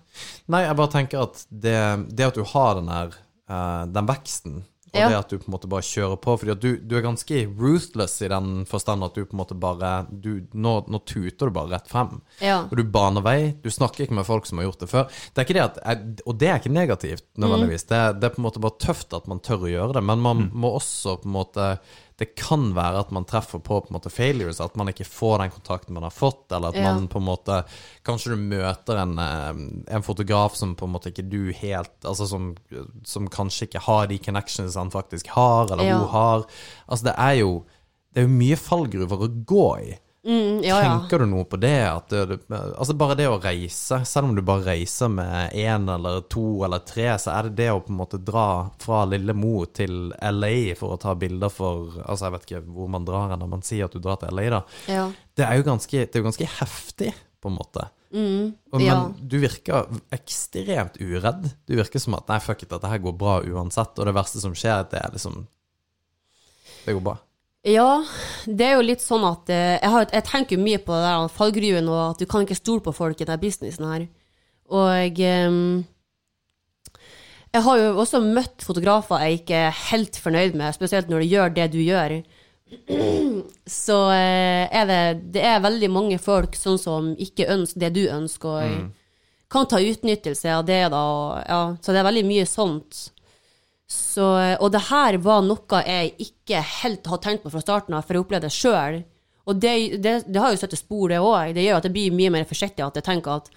Nei, jeg bare tenker at det, det at du har den her, eh, Den veksten, og Ja. det at du på en måte bare kjører på Fordi at du, du er ganske ruthless i den forstand at du på en måte bare du, nå, nå tuter du bare rett frem. Ja. Og du baner vei. Du snakker ikke med folk som har gjort det før. Det er ikke det at, og det er ikke negativt, nødvendigvis. Det, er- det er på en måte bare tøft at man tør å gjøre det, men man må også på en måte Det kan være at man treffer på på en måte failures, at man ikke får den kontakten man har fått, eller at Ja. man på en måte Kanskje du møter en, eh, en fotograf som på en måte ikke du helt Altså som, som kanskje ikke har de connections han faktisk har, eller Ja. hun har. Altså det er jo Det er jo mye fallgruver å gå i. Mm, ja, ja. Tenker du noe på det? Det- altså bare det å reise, selv om du bare reiser med én eller to eller tre, så er det det å på en måte dra fra Lille Mo til LA for å ta bilder for Altså jeg vet ikke hvor man drar når man sier at du drar til LA, da. ja. Det er jo ganske, det er jo ganske heftig, på en måte. Og, men ja. du virker ekstremt uredd. Du virker som at nei, fuck it, dette her går bra uansett, og det verste som skjer, det er liksom Det går bra. Ja, det er jo litt sånn at eh, jeg, har, jeg tenker mye på det der fallgruven og at du kan ikke stole på folk i denne businessen her. Og ehm, jeg har jo også møtt fotografer jeg ikke er helt fornøyd med, spesielt når de gjør det du gjør. Så eh, er det, det er veldig mange folk sånn som ikke ønsker det du ønsker, og kan ta utnyttelse av det, da. Og, ja, så det er veldig mye sånt. Så, og det her var noe jeg ikke helt hadde tenkt på fra starten av, for jeg opplevde det sjøl. Og det, det, det har jo satt spor, det òg. Det gjør at jeg blir mye mer forsiktig. At jeg tenker at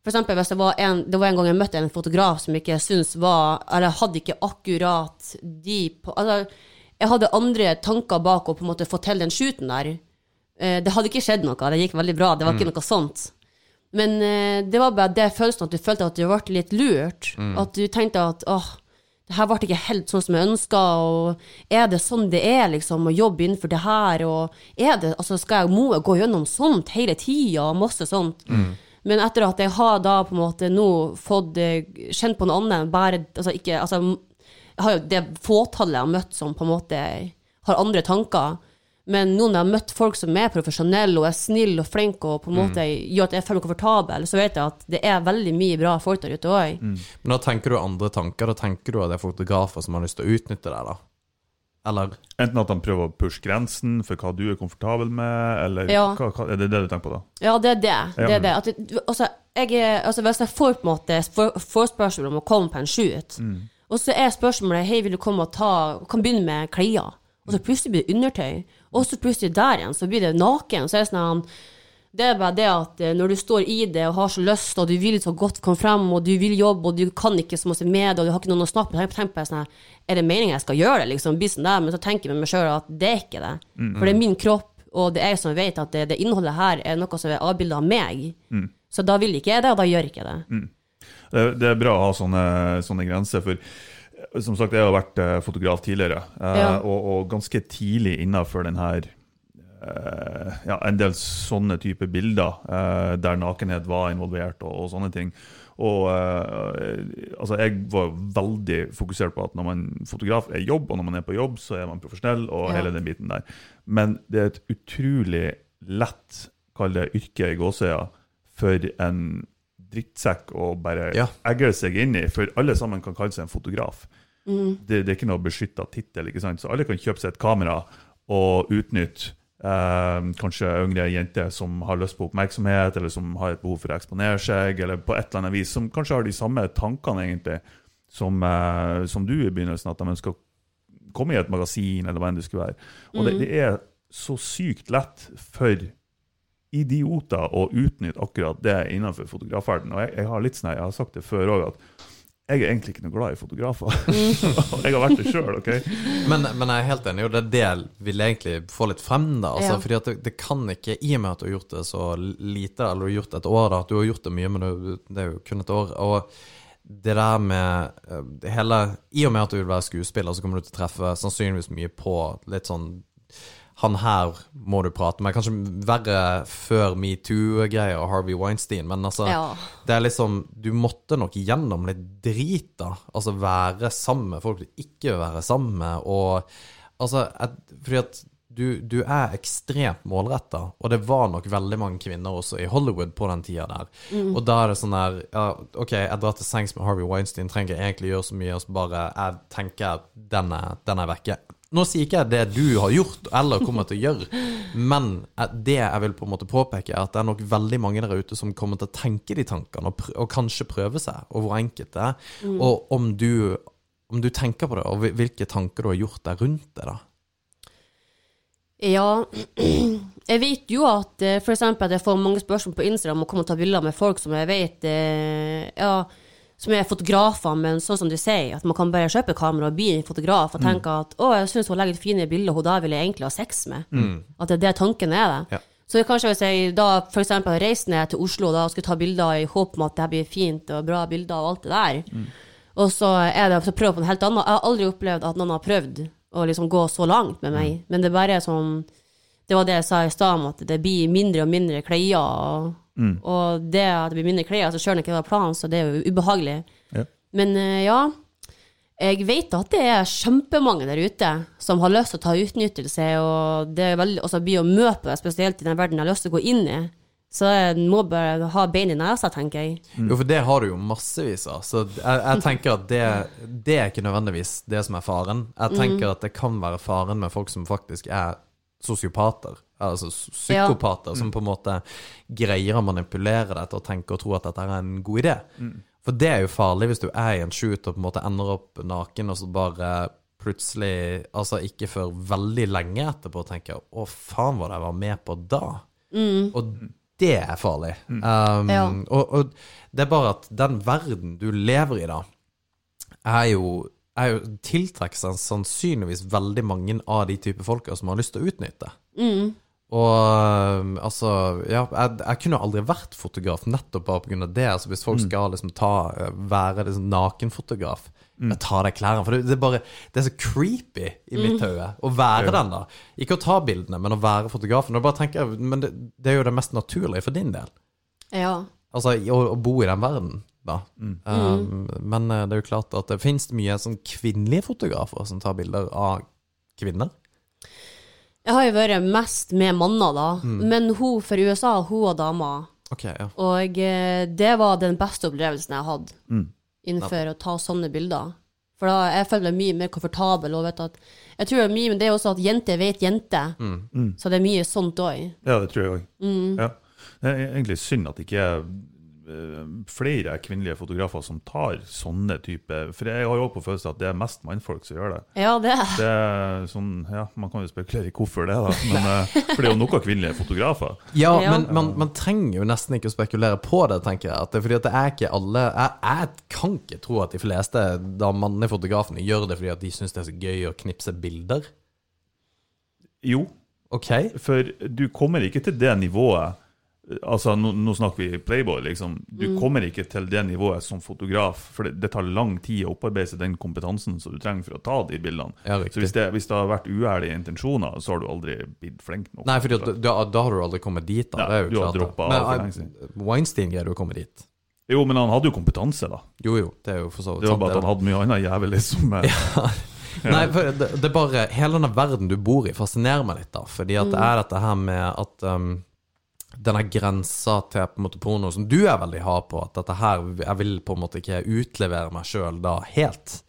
for eksempel hvis det var en, det var en gang jeg møtte en fotograf som ikke syntes syns var Eller hadde ikke akkurat de på, altså, Jeg hadde andre tanker bak å på en måte få til den shooten der. Eh, det hadde ikke skjedd noe, det gikk veldig bra. Det var ikke noe sånt. Men eh, det var bare det følelsen at du følte at du ble litt lurt. At du tenkte at åh, det her ble ikke helt sånn som jeg ønska, og er det sånn det er, liksom, å jobbe innenfor det her, og er det, altså skal jeg, må jeg gå gjennom sånt hele tida, og masse sånt. Men etter at jeg har da på en måte nå fått eh, kjent på noe annet, bare, altså ikke, altså, jeg har jo det fåtallet jeg har møtt som på en måte har andre tanker, men nå når jeg har møtt folk som er profesjonelle og er snille og flinke og på en måte gjør at jeg føler meg komfortabel, så vet jeg at det er veldig mye bra folk der ute òg. Men da tenker du andre tanker. Da tenker du at det er fotografer som har lyst til å utnytte deg, da? Eller Enten at han prøver å pushe grensen for hva du er komfortabel med, eller Ja. hva, hva, er det det du tenker på da? Ja, det er det. det, er det. At, altså, jeg, altså, hvis jeg får på en måte for- forespørsel om å komme på en shoot, og så er spørsmålet hei, vil du komme og ta Kan begynne med klær. Og så plutselig blir det undertøy. Og så plutselig der igjen, så blir det naken. Så er det sånn det er bare det at eh, når du står i det og har så lyst, og du vil så godt komme frem, og du vil jobbe, og du kan ikke så masse med det, og du har ikke noen å snakke med, tenk på sånn Er det meningen jeg skal gjøre det, liksom? Bli sånn der, men så tenker jeg med meg sjøl at det er ikke det. For det er min kropp, og det er jeg som vet at det, det innholdet her er noe som er avbilda av meg. Så da vil ikke jeg det, og da gjør jeg ikke Mm. Det, det er bra å ha sånne, sånne grenser, for som sagt, jeg har vært eh, fotograf tidligere, eh, Ja. og, og ganske tidlig innenfor den her eh, ja, en del sånne type bilder eh, der nakenhet var involvert og, og sånne ting. Og eh, altså Jeg var veldig fokusert på at når man fotograf er jobb, og når man er på jobb, så er man profesjonell, og Ja. hele den biten der. Men det er et utrolig lett, kall det yrke i gåsøya, for en drittsekk å bare Ja. egge seg inn i, for alle sammen kan kalle seg en fotograf. Mm. Det, det er ikke noe beskytta tittel, så alle kan kjøpe seg et kamera og utnytte eh, kanskje yngre jenter som har lyst på oppmerksomhet, eller som har et behov for å eksponere seg, eller på et eller annet vis, som kanskje har de samme tankene egentlig som, eh, som du i begynnelsen, at de ønsker å komme i et magasin, eller hva enn det skulle være. Og det, det er så sykt lett for idioter å utnytte akkurat det innenfor fotografverdenen. Og jeg, jeg har litt sånn, jeg har sagt det før òg, at jeg er egentlig ikke noe glad i fotografer. jeg har vært det sjøl, OK? Men, men jeg er helt enig, og det er det jeg vil egentlig få litt frem. da altså, Ja. Fordi at det, det kan ikke, I og med at du har gjort det så lite, eller du har gjort det et år, da, at du har gjort det mye, men du, det er jo kun et år. og det der med eh, det hele I og med at du vil være skuespiller, så kommer du til å treffe sannsynligvis mye på litt sånn Han her må du prate med. Kanskje verre før metoo-greier og Harvey Weinstein, men altså Ja. Det er liksom Du måtte nok gjennom litt drit, da. Altså være sammen med folk du ikke vil være sammen med, og altså et, Fordi at du, du er ekstremt målretta, og det var nok veldig mange kvinner også i Hollywood på den tida der. Og da er det sånn der ja, OK, jeg drar til sengs med Harvey Weinstein, trenger jeg egentlig gjøre så mye, og så bare jeg tenker den er, den er vekke. Nå sier ikke jeg det du har gjort eller kommer til å gjøre, men det jeg vil på en måte påpeke, er at det er nok veldig mange der ute som kommer til å tenke de tankene, og, og kanskje prøve seg, og hvor enkelt det er. Og om du, om du tenker på det, og hvilke tanker du har gjort deg rundt det, da. Ja, jeg vet jo at f.eks. for eksempel at jeg får mange spørsmål på Instagram og kommer til og ta bilder med folk som jeg vet eh, ja, som er fotografer, men sånn som du sier, at man kan bare kjøpe kamera og bli en fotograf og tenke at å, jeg syns hun legger et fine bilde, hun da vil jeg egentlig ha sex med. At det er det tanken er det. Ja. Så kanskje hvis jeg da eksempel reiser ned til Oslo da, og skulle ta bilder i håp om at det blir fint og bra bilder og alt det der, og så er det så prøve på en helt annen Jeg har aldri opplevd at noen har prøvd å liksom gå så langt med meg, men det er bare sånn Det var det jeg sa i stad om at det blir mindre og mindre klær, og, og det at det blir mindre klær, så om det ikke var planen, så det er jo ubehagelig. Ja. Men eh, ja, jeg vet at det er kjempemange der ute som har lyst til å ta utnyttelse, og det er veldig, også blir å møte på det, spesielt i den verden jeg har lyst til å gå inn i. Så jeg må bare ha bein i nesa, tenker jeg. Jo, for det har du jo massevis av. Så jeg, jeg tenker at det, det er ikke nødvendigvis det som er faren. Jeg tenker at det kan være faren med folk som faktisk er sosiopater. Altså psykopater, som på en måte greier å manipulere til å tenke og tro at dette er en god idé. For det er jo farlig hvis du er i en shoot og på en måte ender opp naken, og så bare plutselig, altså ikke før veldig lenge etterpå, tenker å faen hva jeg var med på da. Og det er farlig. Um, Ja. og, og det er bare at den verden du lever i da, er jo, er jo tiltrekker seg sannsynligvis veldig mange av de type folka som har lyst til å utnytte. Og um, altså Ja, jeg, jeg kunne aldri vært fotograf nettopp bare pga. det. Altså Hvis folk skal liksom ta uh, være liksom nakenfotograf, mm. ta deg klærne For det, det er bare Det er så creepy i mitt hode å være den, da. Ikke å ta bildene, men å være fotografen. Og bare tenker Men det, det er jo det mest naturlige for din del. Ja. Altså å, å bo i den verden, da. Um, men uh, det er jo klart at det finnes mye sånn kvinnelige fotografer som tar bilder av kvinner. Jeg har jo vært mest med manner, da. Men hun fra USA, hun og dama. Okay, ja. Og eh, det var den beste opplevelsen jeg hadde innenfor å ta sånne bilder. For da jeg føler meg mye mer komfortabel. Og vet at, jeg tror det er mye men det er også at jenter vet jenter. Så det er mye sånt òg. Ja, det tror jeg òg. Ja. Det er egentlig synd at det ikke eh, flere kvinnelige fotografer som tar sånne typer For jeg har jo på følelsen at det er mest mannfolk som gjør det. Ja, det. Det er sånn, ja, Man kan jo spekulere i hvorfor det, da. Men, eh, for det er jo noen kvinnelige fotografer. Ja, Ja. men man, man trenger jo nesten ikke å spekulere på det, tenker jeg. At det er fordi at det er ikke alle jeg, jeg kan ikke tro at de fleste da mannlige fotografene gjør det fordi at de syns det er så gøy å knipse bilder. Jo, Okay. for du kommer ikke til det nivået Altså, nå, nå snakker vi Playboy, liksom. Du Mm. kommer ikke til det nivået som fotograf, for det, det tar lang tid å opparbeide seg den kompetansen som du trenger for å ta de bildene. Ja, Så hvis det, hvis det har vært uærlige intensjoner, så har du aldri blitt flink nok. Nei, at da, da har du aldri kommet dit, da. Er jo du har klart. har droppet av for eh, lenge siden. Weinstein greier jo å komme dit. Jo, men han hadde jo kompetanse, da. Jo, jo, det er jo for så vidt Det var bare at han hadde mye annet jævlig som ja. Nei, for det, det er bare Hele denne verden du bor i, fascinerer meg litt, da. Fordi at det er dette her med at um, denne grensa til på en måte porno som du er veldig hard på, at dette her Jeg vil på en måte ikke utlevere meg sjøl da helt.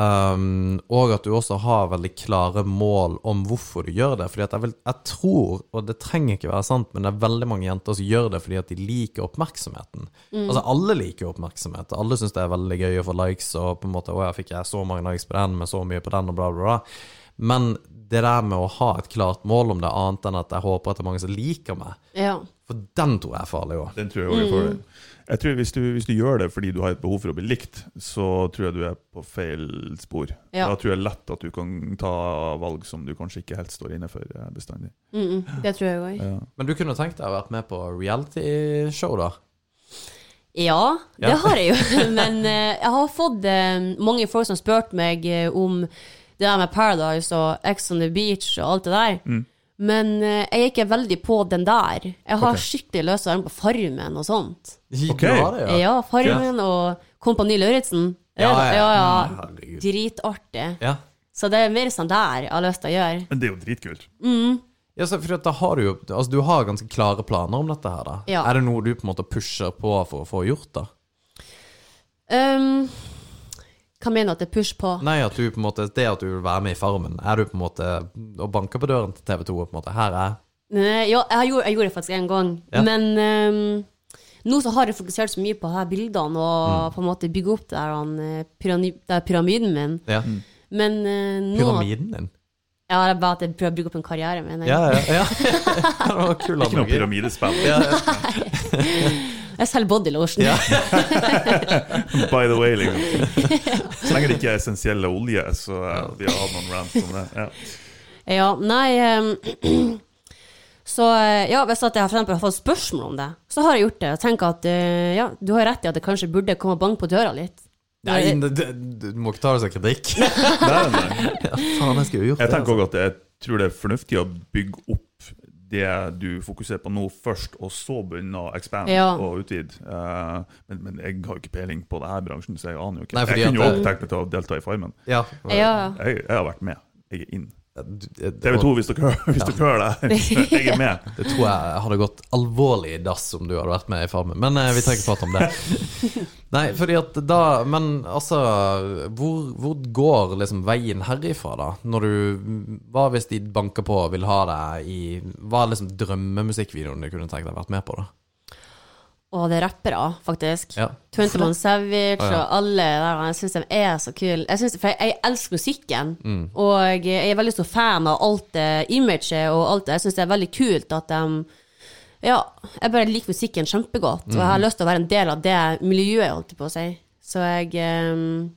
Um, og at du også har veldig klare mål om hvorfor du gjør det. Fordi at jeg, vil, jeg tror, og det trenger ikke være sant, men det er veldig mange jenter som gjør det fordi at de liker oppmerksomheten. Altså alle liker oppmerksomhet. Alle syns det er veldig gøy å få likes, og på en måte 'Å jeg fikk jeg så mange likes på den, med så mye på den', og bla, bla, bla. Men det der med å ha et klart mål om det, annet enn at jeg håper at det er mange som liker meg, Ja. for den tror jeg er farlig òg. Den tror jeg også er fordel. Jeg tror hvis du, hvis du gjør det fordi du har et behov for å bli likt, så tror jeg du er på feil spor. Ja. Da tror jeg lett at du kan ta valg som du kanskje ikke helt står inne for eh, bestandig. Mm, mm, det tror jeg òg. Ja. Men du kunne tenkt deg å vært med på reality-show, da? Ja, det Ja. har jeg jo. Men eh, jeg har fått eh, mange folk som har spurt meg om det der med Paradise og Ex on the Beach og alt det der. Mm. Men eh, jeg er ikke veldig på den der. Jeg har skikkelig lyst til å være med på Farmen og sånt. Ok. Har det, Ja, Farmen og Kompani Lauritzen. Ja, ja, ja, ja. Herregud. Dritartig. Ja. Så det er mer sånn der jeg har lyst til å gjøre. Men det er jo dritkult. Ja, så for at da har du jo Altså, du har ganske klare planer om dette her, da. Ja. Er det noe du på en måte pusher på for å få gjort, da? Um, hva mener du at det er push på? Nei, at du på en måte Det at du vil være med i Farmen, er du på en måte og banker på døren til TV 2 og på en måte Her er Nei, ja, jeg, gjorde, jeg gjorde det faktisk en gang. Ja. Men um, nå så har jeg fokusert så mye på her bildene og Mm. på en måte bygge opp der, han, eh, der pyramiden min. Ja. Men uh, nå Pyramiden din? Ja, det er bare at jeg prøver å bygge opp en karriere, mener jeg. Ja, ja. ja. det var kul Ikke noe pyramidespill. pyramidespill. Ja, Jeg selger body lotion. Ja. By the way, liksom. Så lenge det ikke er essensielle olje, så uh, vi har hatt noen rant om det. Ja. Ja, nei um, Så eh, ja, hvis at jeg for eksempel har fått spørsmål om det, så har jeg gjort det. Og tenker at uh, ja, du har rett i at det kanskje burde komme og banke på døra litt. Nei, det, det, du må ikke ta det som kritikk. Nei, nei. Ja, faen, jeg skulle jo gjort Jeg det. tenker også at jeg tror det er fornuftig å bygge opp det du fokuserer på nå først, og så begynne å expand Ja. og utvide. Uh, men, men jeg har jo ikke peiling på denne bransjen, så jeg aner jo ikke. Nei, jeg kunne jo tenkt meg til å delta i Farmen. Ja. Ja. Jeg, jeg har vært med. Jeg er inn. TV 2, hvis dere, hvis dere hører det. Jeg er med. Det tror jeg hadde gått alvorlig i dass om du hadde vært med i Farmen. Men eh, vi trenger ikke prate om det. Nei, fordi at da Men altså Hvor, hvor går liksom veien herifra, da? Når du Hva hvis de banker på og vil ha deg i Hva er liksom drømmemusikkvideoen du kunne tenkt deg vært med på, da? Og det er rappere, faktisk. Ja. 21 Savage Å, ja. og alle der. Jeg syns de er så kule. Jeg synes, for jeg, jeg elsker musikken, Mm. og jeg er veldig stor fan av alt det imaget og alt det. Jeg syns det er veldig kult at de Ja, jeg bare liker musikken kjempegodt, og jeg Mm. har lyst til å være en del av det miljøet, holdt jeg på å si. Så jeg um,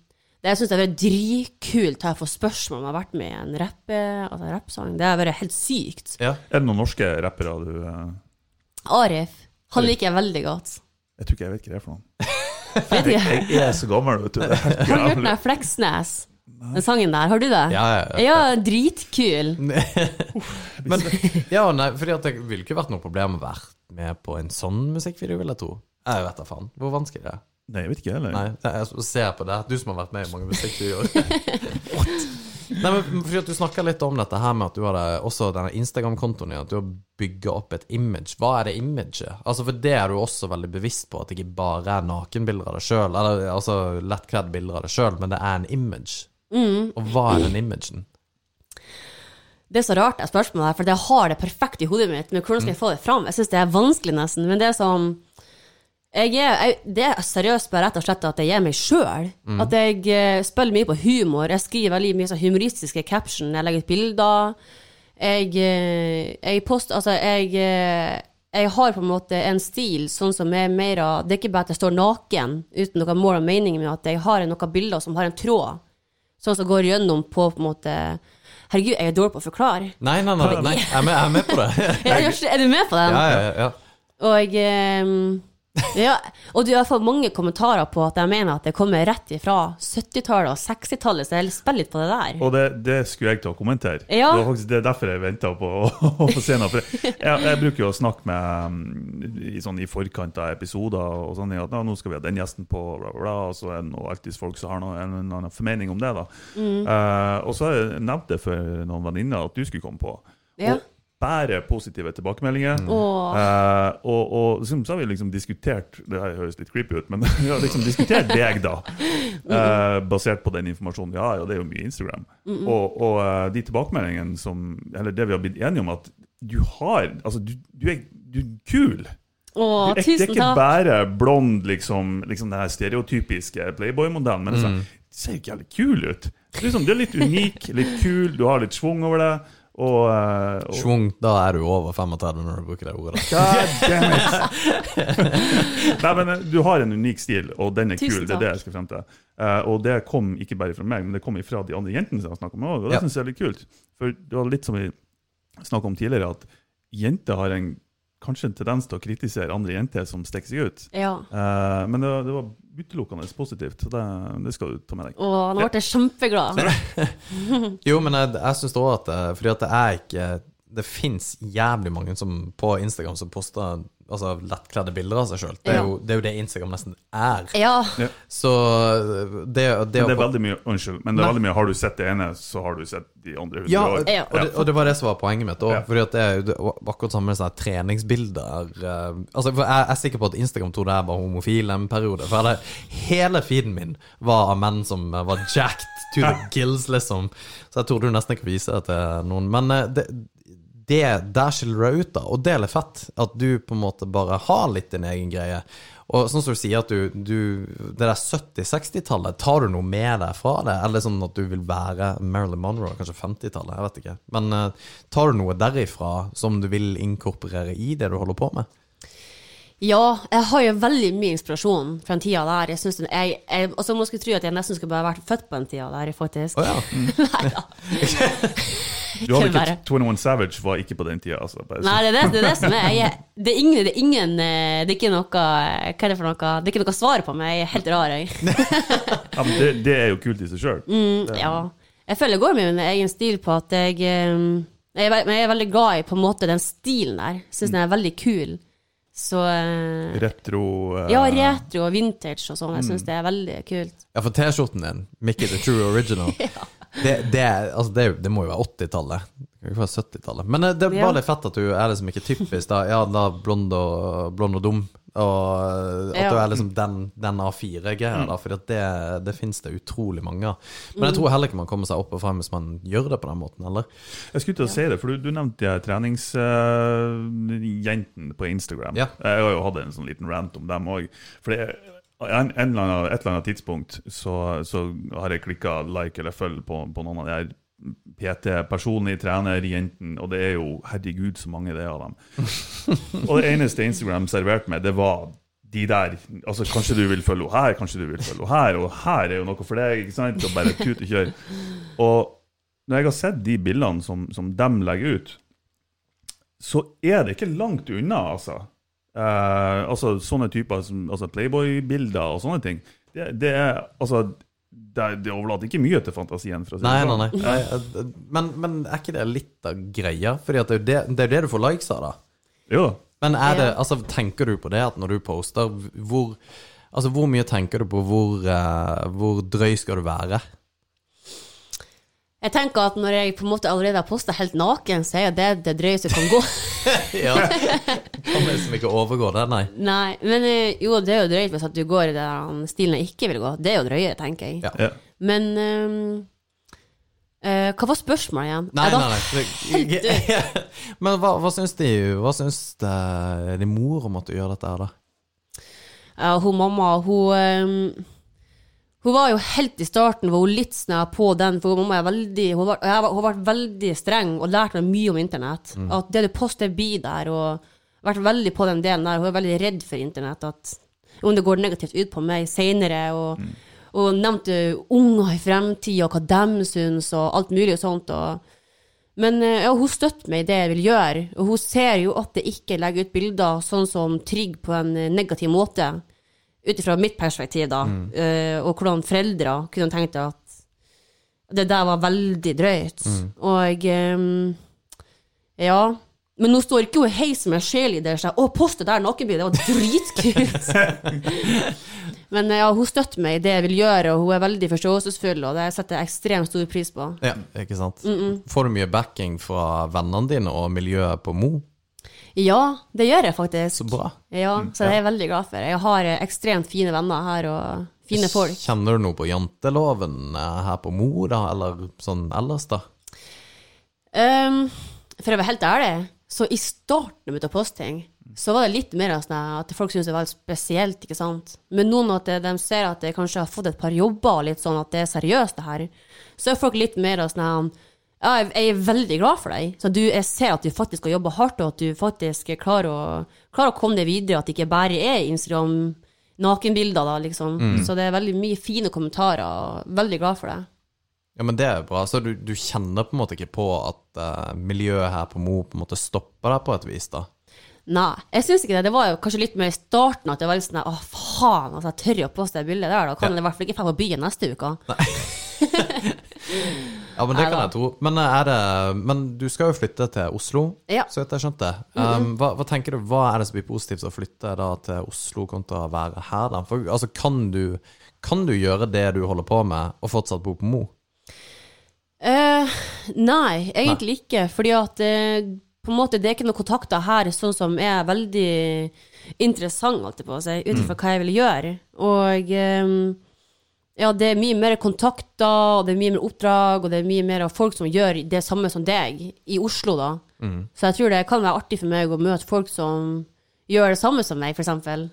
det jeg syns det har vært dritkult å få spørsmål om jeg har vært med i en rappe, altså rappsang. Det har vært helt sykt. Ja. Er det noen norske rappere du uh... Arif, han liker jeg veldig godt. Jeg tror ikke jeg vet hva det er for noe. Jeg, jeg er så gammel, vet du. Har du hørt den der Fleksnes? Den sangen der, har du det? Ja, ja, ja. Ja, dritkul. Men ja, nei, fordi at det ville ikke vært noe problem å være med på en sånn musikkvideo, vil jeg tro. Jeg vet da faen. Hvor vanskelig det er. Nei, jeg vet ikke heller. Nei, jeg ser på det. Du som har vært med i mange musikkvideoer. Nei, men for at Du snakka litt om dette her med at du hadde også denne Instagram-kontoen din, at du har bygga opp et image. Hva er det imaget? Altså For det er du også veldig bevisst på, at det ikke bare er nakenbilder av deg sjøl, eller altså lettkledd bilder av deg sjøl, men det er en image. Og hva er den imagen? Det er så rart jeg spør meg der, for jeg har det perfekt i hodet mitt, men hvordan skal jeg få det fram? Jeg syns det er vanskelig, nesten. Men det er som jeg er, jeg, Det er seriøst bare rett og slett at jeg er meg sjøl. At jeg uh, spiller mye på humor. Jeg skriver veldig mye sånn humoristiske caption. Jeg legger ut bilder. Jeg, uh, jeg poster Altså, jeg uh, jeg har på en måte en stil sånn som er mer av Det er ikke bare at jeg står naken uten noe mål og mening, men at jeg har noen bilder som har en tråd. Sånn som går gjennom på på en måte Herregud, jeg er dårlig på å forklare. Nei, nei, nei, nei jeg, er med, jeg er med på det. Er du med på den? Ja, ja, ja. Og ehm, ja, og du har fått mange kommentarer på at jeg mener at det kommer rett ifra 70-tallet og 60-tallet, så jeg spiller litt på det der. Og det, det skulle jeg til å kommentere. Ja. Det faktisk det er derfor jeg venta på å, få se noe. For jeg, jeg bruker jo å snakke med um, i, sånn, i forkant av episoder og sånn, at nå skal vi ha den gjesten på, bla, bla, og så er det alltids alltid folk som har noe, en, en annen formening om det. da. Mm. Uh, og så har jeg nevnt det for noen venninner at du skulle komme på. Ja. Og bare positive tilbakemeldinger. Åh. Eh, og, og liksom, så har vi liksom diskutert Det her høres litt creepy ut, men vi har liksom diskutert deg, da. eh, basert på den informasjonen vi har, og det er jo mye Instagram. Og, og eh, de tilbakemeldingene som Eller det vi har blitt enige om, at du har Altså, du, du, er, du er kul. Åh, Du er, det er ikke bare blond, liksom, liksom den her stereotypiske Playboy-modellen, men det du ser jo ikke jævlig kul ut. Du er, liksom, du er litt unik, litt kul, du har litt schwung over det. Og, eh, og Schwung, da er du over 35 når du bruker det ordet. God damn it! Nei, men eh, du har en unik stil, og den er Tusen kul. Det er det jeg skal frem til. Uh, og det kom ikke bare fra meg, men det kom fra de andre jentene som jeg har snakket med og det Ja. synes jeg er litt kult. For det var litt som vi snakket om tidligere, at jenter har en kanskje en tendens til å kritisere andre jenter som stikker seg ut. Ja. Eh, men det var, det var utelukkende positivt, så det, det skal du ta med deg. Åh, nå ble jeg kjempeglad. Jo, men jeg, jeg syns òg at Fordi at det er ikke Det fins jævlig mange som på Instagram som poster altså, lettkledde bilder av seg sjøl. Det, Ja. det er jo det Instagram nesten er. Ja. Så det, det, det er veldig mye, unnskyld, men det er veldig mye Har du sett det ene, så har du sett de andre Ja, og, Ja. og, det, og det var det som var poenget mitt òg. Ja. Det er jo akkurat samme med sånne treningsbilder. eh, Altså, for jeg, jeg er sikker på at Instagram trodde jeg var homofil en periode. For det, hele feeden min var av menn som eh, var jacked to the gills, liksom. Så jeg trodde jo nesten ikke vise det til noen. Men eh, det, det der skiller du deg ut, da. Og det er litt fett. At du på en måte bare har litt din egen greie. Og sånn som du sier at du, du Det der 70-60-tallet, tar du noe med deg fra det? Eller sånn at du vil være Marilyn Monroe, kanskje 50-tallet, jeg vet ikke. Men uh, tar du noe derifra som du vil inkorporere i det du holder på med? Ja, jeg har jo veldig mye inspirasjon fra den tida der. Jeg synes jeg, jeg, altså, man skulle tro at jeg nesten skulle bare vært født på den tida der, faktisk. Oh, ja. Du hadde Ikke bare. ikke 21 Savage var ikke på den tida. Altså. Nei, det er det, det, er det som er. Jeg, det er ingen, det er ingen eh, Det er ikke noe Hva er det for noe? Det er ikke noe svar på meg. Jeg er helt rar, jeg. Ja, men det, det er jo kult i seg sjøl. Mm, ja. Jeg føler jeg går med min egen stil på at jeg eh, jeg er, jeg er veldig glad i på en måte den stilen der. Syns den er veldig kul. Så eh, Retro uh, Ja, retro og vintage og sånn. Jeg syns det er veldig kult. Ja, for T-skjorten din, Mickey the True Original, det, det, er- altså det, det må jo være 80-tallet. Det kan ikke være 70-tallet. Men eh, det er Ja. bare litt fett at du er liksom ikke typisk da, ja, da blond og, blond og dum. Og at Ja. du er liksom den, den A4-greia, da. For det, det finnes det utrolig mange av. Men jeg tror heller ikke man kommer seg opp og frem hvis man gjør det på den måten, eller? Jeg skulle til å si det, for du, du nevnte de treningsjentene på Instagram. Ja. Jeg har jo hatt en sånn liten rant om dem òg. For det, en, en eller annen, et eller annet tidspunkt så, så har jeg klikka like eller følg på, på noen av de her PT, personlig trener-jentene, og det er jo herregud så mange det er av dem. og det eneste Instagram serverte meg, det var de der altså Kanskje du vil følge henne her, kanskje du vil følge henne her, og her er jo noe for deg. ikke sant, og bare tut og kjør. Og når jeg har sett de bildene som, som dem legger ut, så er det ikke langt unna, altså. Eh, altså sånne typer som altså Playboy-bilder og sånne ting. Det, det er altså det, det overlater ikke mye til fantasien. for å si Nei, det nei, sånn. nei. nei eh, men, men er ikke det litt av greia? Fordi at det er jo det, det, er jo det du får likes av, da. Jo. Men er det, altså, tenker du på det at når du poster, hvor, altså, hvor mye tenker du på hvor, eh, hvor drøy skal du være? Jeg tenker at når jeg på en måte allerede har posta helt naken, så er det det drøyeste som kan gå. ja. Kan liksom ikke overgå det, nei. Nei, men eh, jo, det er jo drøyt hvis at du går i den stilen jeg ikke vil gå. Det er jo drøyere, tenker jeg. Ja. Ja. Men um, uh, hva var spørsmålet igjen? Nei, nei, nei. Men hva, hva syns de Hva syns de, de mor om at du gjør dette her, da? Ja, hun mamma, hun ehm, Hun var jo helt i starten var hun litt sånn på den, for mamma er veldig Hun var- jeg var- hun var veldig streng og lærte meg mye om internett. At det du poster, blir der, og vært veldig på den delen der. Hun er veldig redd for internett, at om det går negativt ut på meg seinere, og, og nevnte unger i fremtida, hva de syns, og alt mulig og sånt. og men eh, ja, hun støtter meg i det jeg vil gjøre, og hun ser jo at jeg ikke legger ut bilder sånn som Trygg på en eh, negativ måte, ut ifra mitt perspektiv, da, eh, og hvordan foreldre kunne tenkt at det der var veldig drøyt. Og um, ja. Men nå står ikke hun i heis med det og sier 'Å, post det der nakenbildet, det var dritkult'. Men eh, ja, hun støtter meg i det jeg vil gjøre, og hun er veldig forståelsesfull, og det setter jeg ekstremt stor pris på. Ja, ikke sant? Får du mye backing fra vennene dine og miljøet på Mo? Ja, det gjør jeg faktisk. Så bra. Ja, så det er jeg veldig glad for. Jeg har eh, ekstremt fine venner her, og fine folk. Kjenner du noe på janteloven eh, her på Mo, da, eller sånn ellers, da? Um, for å være helt ærlig, så i starten av posting, så var det litt mer sånn at folk syntes det var spesielt, ikke sant. Men nå når de ser at jeg kanskje har fått et par jobber, og litt sånn at det er seriøst, det her, så er folk litt mer sånn ja, jeg er veldig glad for deg. Så du, jeg ser at du faktisk har jobba hardt, og at du faktisk klarer å, klarer å komme deg videre, at det ikke bare er Instagram nakenbilder, da, liksom. Så det er veldig mye fine kommentarer, og veldig glad for det. Ja, men det er bra. Så du, du kjenner på en måte ikke på at uh, miljøet her på Mo på en måte stopper deg på et vis, da? Nei, jeg syns ikke det. Det var jo kanskje litt mer i starten at det var litt sånn Å, faen, altså, jeg tør jo å poste det bildet der, da kan jeg i hvert fall ikke dra på byen neste uke. Ja, men det kan jeg tro. Men, eh, er det, men du skal jo flytte til Oslo, Ja. så vidt jeg skjønte. Um, hva, hva tenker du, hva er det som blir positivt å flytte da til Oslo kontra å være her, da? For, altså, kan du, kan du gjøre det du holder på med, og fortsatt bo på Mo? Uh, nei, egentlig ikke. Fordi at uh, på en måte det er ikke noen kontakter her sånn som er veldig interessant, holdt jeg på å si, ut ifra hva jeg vil gjøre. Og eh, ja, det er mye mer kontakter, og det er mye mer oppdrag, og det er mye mer av folk som gjør det samme som deg, i Oslo, da. Så jeg tror det kan være artig for meg å møte folk som gjør det samme som meg, eksempel.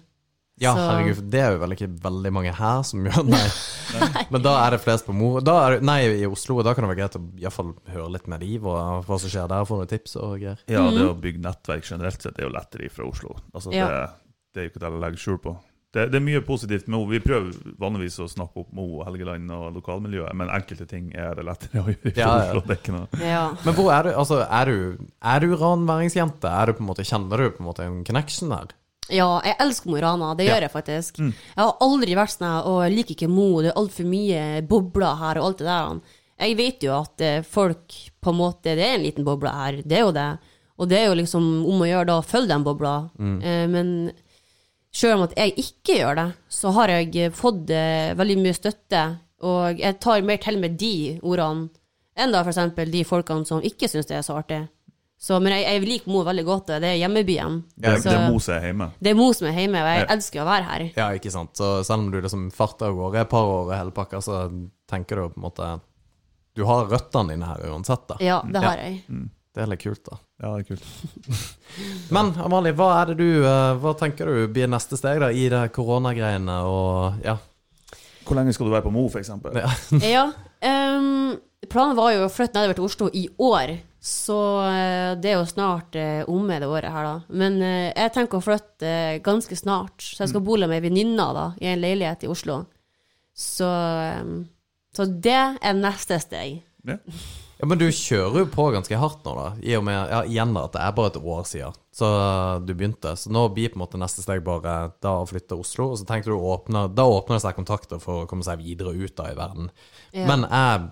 Ja, Så- herregud, for det er jo vel ikke veldig mange her som gjør det. Nei. Men da er det flest på Mo. Da er, nei, i Oslo. og Da kan det være greit å i hvert fall høre litt med liv, og hva som skjer der, få noen tips og greier. Ja, det å bygge nettverk generelt sett er jo lettere fra Oslo. Altså, Ja. det, det er jo ikke det jeg legger skjul på. Det, det er mye positivt med henne. Vi prøver vanligvis å snakke opp Mo og Helgeland og lokalmiljøet, men enkelte ting er det lettere å gjøre Ja, ja. Ja. Men hvor er du? Altså, er du, er du ranværingsjente? Er du på en måte, kjenner du på en måte en connection der? Ja, jeg elsker Mo i Rana. Det Ja. gjør jeg faktisk. Jeg har aldri vært sånn og jeg liker ikke Mo, det er altfor mye bobler her og alt det der. Jeg vet jo at eh, folk på en måte Det er en liten boble her, det er jo det. Og det er jo liksom om å gjøre da å følge den bobla. Eh, men sjøl om at jeg ikke gjør det, så har jeg eh, fått eh, veldig mye støtte. Og jeg tar mer til med de ordene enn da for eksempel de folkene som ikke syns det er så artig. Så, men jeg, jeg liker Mo veldig godt, det er hjemmebyen. Det, det er Mo som er hjemme. det er Mo som er hjemme, og jeg Ja. elsker å være her. Ja, ikke sant. Så selv om du liksom farter av gårde et par år i hele pakka, så tenker du på en måte Du har røttene dine her uansett, da. Ja, det Ja. har jeg. Det er litt kult, da. Ja, det er kult. Men Amalie, hva er det du eh, Hva tenker du blir neste steg da i det koronagreiene og ja? Hvor lenge skal du være på Mo, eksempel? Ja. Ja. um, planen var jo å flytte nedover til Oslo i år, så eh, det er jo snart uh, omme det året her, da. Men uh, jeg tenker å flytte uh, ganske snart, så jeg skal bo med ei venninne da, i en leilighet i Oslo. Så, um, så det er neste steg. Ja. Ja, Men du kjører jo på ganske hardt nå, da. I og med ja, igjen da, at det er bare et år siden så du begynte. Så nå blir på en måte neste steg bare da å flytte til Oslo. Og så tenkte du å åpne Da åpner det seg kontakter for å komme seg videre ut da i verden. Ja. Men er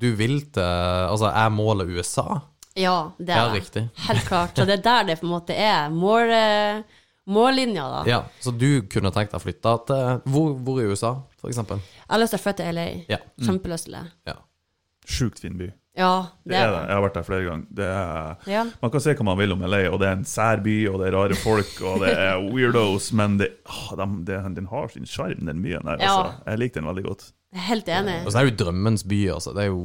du vil til Altså, er målet USA? Ja, det Ja, er det. riktig. Helt klart. Så det er der det på en måte er mål, eh, mållinja, da. Ja, Så du kunne tenkt deg å flytte til hvor, hvor i USA, eksempel? Jeg har lyst til å flytte til LA. Ja. Kjempelyst til det. ja. Sjukt fin by. Ja, Det er det. Jeg har vært der flere ganger. Det er, Ja. man kan se hva man vil om LA, og det er en sær by, og det er rare folk, og det er weirdos, men det, å, de- det, den har sin sjarm, den byen der. Ja. Altså. Jeg liker den veldig godt. Helt enig. Og så er det jo drømmens by, altså. Det er jo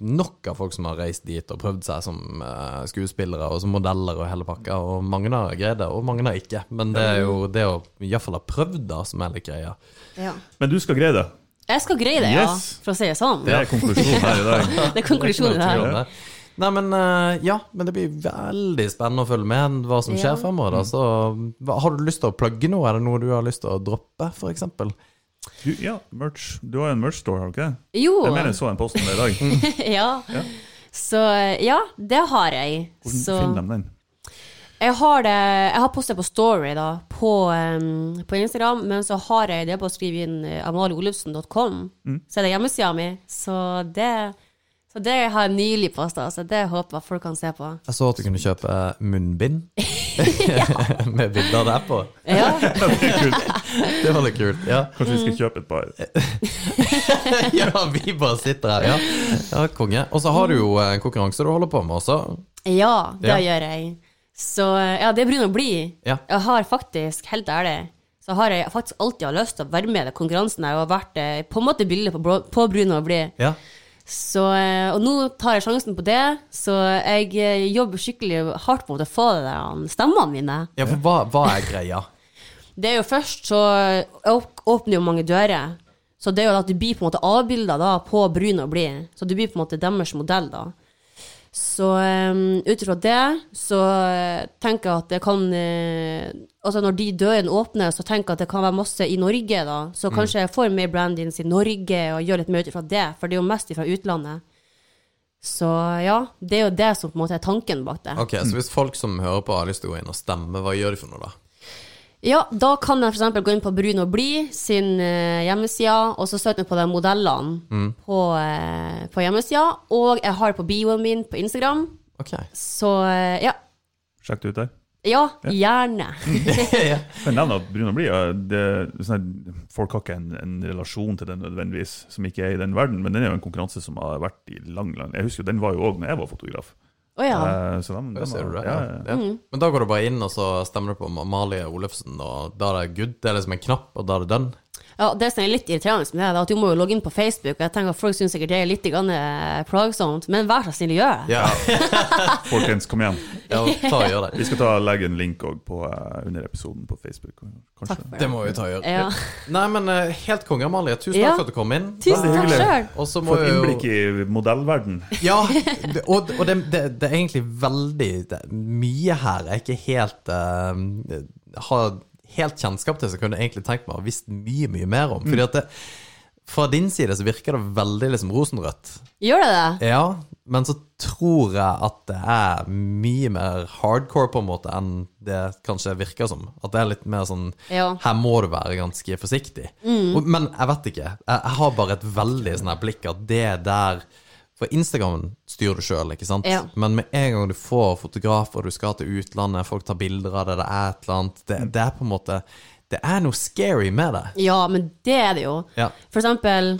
nok av folk som har reist dit og prøvd seg som uh, skuespillere og som modeller og hele pakka, og mange har greid det, og mange har ikke. Men det er jo det å iallfall ha prøvd, da, som er litt greia. Ja. Men du skal greie det. Jeg skal greie det, ja, Yes. for å si det sånn. Det er konklusjonen her i dag. Det er konklusjonen Det er her. det. Nei, men eh, ja, men det blir veldig spennende å følge med hva som skjer Ja. fremover. Da. Så hva, har du lyst til å plugge noe? Er det noe du har lyst til å droppe, eksempel? Du, ja, merch. Du har jo en merch store, har du ikke? Jo. Jeg mener jeg så en post om det i dag. ja. Så ja, det har jeg. Hvordan Så finner de den? Jeg har det Jeg har postet på Story da, på, um, på Instagram, men så har jeg det på å skrive inn uh, amalieolufsen.com. Mm. Så er det hjemmesida mi. Så det, så det har jeg nylig posta, så det håper jeg folk kan se på. Jeg så at du kunne kjøpe munnbind med bilder der på. Ja, Det var litt kult. Ja. Kanskje vi skal kjøpe et par? ja, vi bare sitter her. Ja, ja konge. Og så har du jo en konkurranse du holder på med også. ja det Ja. gjør jeg. Så ja, det er Brun å bli. Ja. Jeg har faktisk, helt ærlig, så har jeg faktisk alltid hatt lyst til å være med i konkurransen Jeg har vært eh, på en måte billig på, på Brun å bli. Ja. Så, eh, og nå tar jeg sjansen på det, så jeg eh, jobber skikkelig hardt på å få det stemmene mine. ja, for hva, hva er greia? Det er jo først så åpner jo mange dører. Så det er jo at du blir på en måte avbilda da på brun og blid. Så du blir på en måte deres modell, da. Så um, ut ifra det så eh, tenker jeg at det kan uh, Altså når de dørene åpner, så tenker jeg at det kan være masse i Norge, da. Så kanskje jeg får mer branding i Norge og gjør litt mer ut ifra det, for det er jo mest ifra utlandet. Så ja, det er jo det som på en måte er tanken bak det. Ok, Så hvis folk som hører på gå inn og stemme, hva gjør de for noe da? Ja, da kan jeg f.eks. gå inn på Brun og blid sin eh, hjemmeside, og så søke på de modellene på, eh, på hjemmesida. Og jeg har det på bioen min på Instagram. Ok. Så eh, ja. Sjekk det ut der. Ja, gjerne. Men nevn at Brun og blid ja, det- sånn at Folk har ikke en, en relasjon til den nødvendigvis, som ikke er i den verden, men den er jo en konkurranse som har vært i lang, lang Jeg husker jo, Den var jo òg når jeg var fotograf. Å ja. Eh, så de, de, ser du det? ja, Ja, ja. ja. Men da går du bare inn, og så stemmer du på Amalie Olufsen, og da er det good. Det er liksom en knapp, og da er det done. Ja. Det som er litt irriterende med det, er at du må jo logge inn på Facebook, og jeg tenker at folk syns sikkert det er litt eh, plagsomt, men vær så snill, gjør det. Ja, Folkens, kom igjen. ja ta og gjør det. Vi skal ta legge en link på, eh, under episoden på Facebook. Kanskje. Takk for Det det. må vi ta og gjøre. Ja. Nei, men eh, helt konge, Amalie. Tusen Ja. takk for at du kom inn. Tusen takk selv. sjøl. Og så må For innblikk i modellverden. Ja, det- og, og det, det, det er egentlig veldig det, Mye her jeg ikke helt uh, har helt kjennskap til, så kunne jeg egentlig tenkt meg å visst mye, mye mer om. Fordi at det, fra din side så virker det veldig liksom rosenrødt. Gjør det det? Ja, men så tror jeg at det er mye mer hardcore på en måte enn det kanskje virker som. At det er litt mer sånn Ja. Her må du være ganske forsiktig. Mm. men jeg vet ikke. Jeg, jeg har bare et veldig sånn her blikk at det der For Instagram styrer du sjøl, ikke sant? Ja. Men med en gang du får fotografer, du skal til utlandet, folk tar bilder av det, det er et eller annet Det, det er på en måte Det er noe scary med det. Ja, men det er det jo. Ja. For eksempel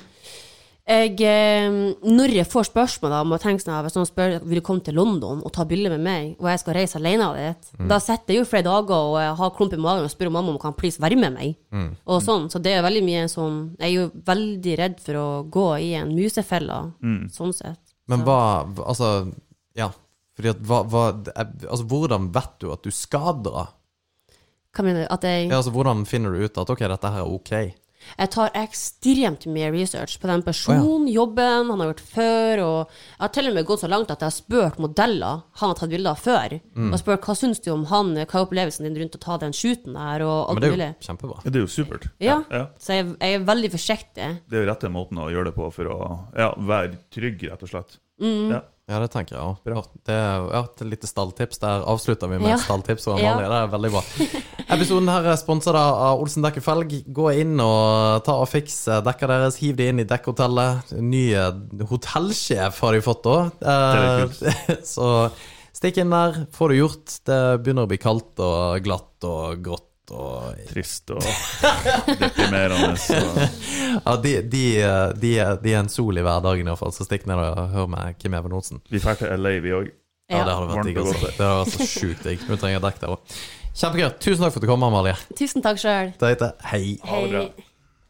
Jeg, eh, når jeg får spørsmål om å tenke sånn, hvis noen spør vil du komme til London og ta bilde med meg, og jeg skal reise alene dit, da sitter jeg jo flere dager og jeg har klump i magen og spør om mamma om hun kan please være med meg. Og sånn, Så det er veldig mye sånn Jeg er jo veldig redd for å gå i en musefelle, sånn sett. Men hva Altså, ja. Fordi at hva, hva Altså, hvordan vet du at du skal dra? Hva mener du? At jeg Ja, altså, hvordan finner du ut at ok, dette her er ok? Jeg tar ekstremt mye research på den personen, jobben han har gjort før, og jeg har til og med gått så langt at jeg har spurt modeller han har tatt bilder av før, Mm. og spurt hva syns du om han, hva er opplevelsen din rundt å ta den shooten der, og alt Men det er mulig. jo kjempebra. Ja, det er jo supert. Ja, Ja. så jeg, jeg er veldig forsiktig. Det er jo rette måten å gjøre det på for å ja, være trygg, rett og slett. Mm. Ja. Ja, det tenker jeg òg. Det er ja, et lite stalltips. Der avslutter vi med Ja. stalltips. Og Ja. Det er veldig bra. Episoden her er sponsa av Olsen dekk og felg. Gå inn og ta og fiks eh, dekka deres. Hiv de inn i dekkhotellet. Ny eh, hotellsjef har de fått òg. er Så stikk inn der, få det gjort. Det begynner å bli kaldt og glatt og grått. Og Trist og deprimerende. Ja, de, de, de, de er en sol i hverdagen, iallfall. Så stikk ned og hør med Kim Even Olsen. vi drar til LA, vi òg. Ja, det Ja. hadde vært digg. Altså. Det hadde vært så sjukt digg. Du trenger dekk der òg. Kjempegøy. Tusen takk for at du kom, Amalie. Tusen takk sjøl. Det heter Hei. Ha det bra.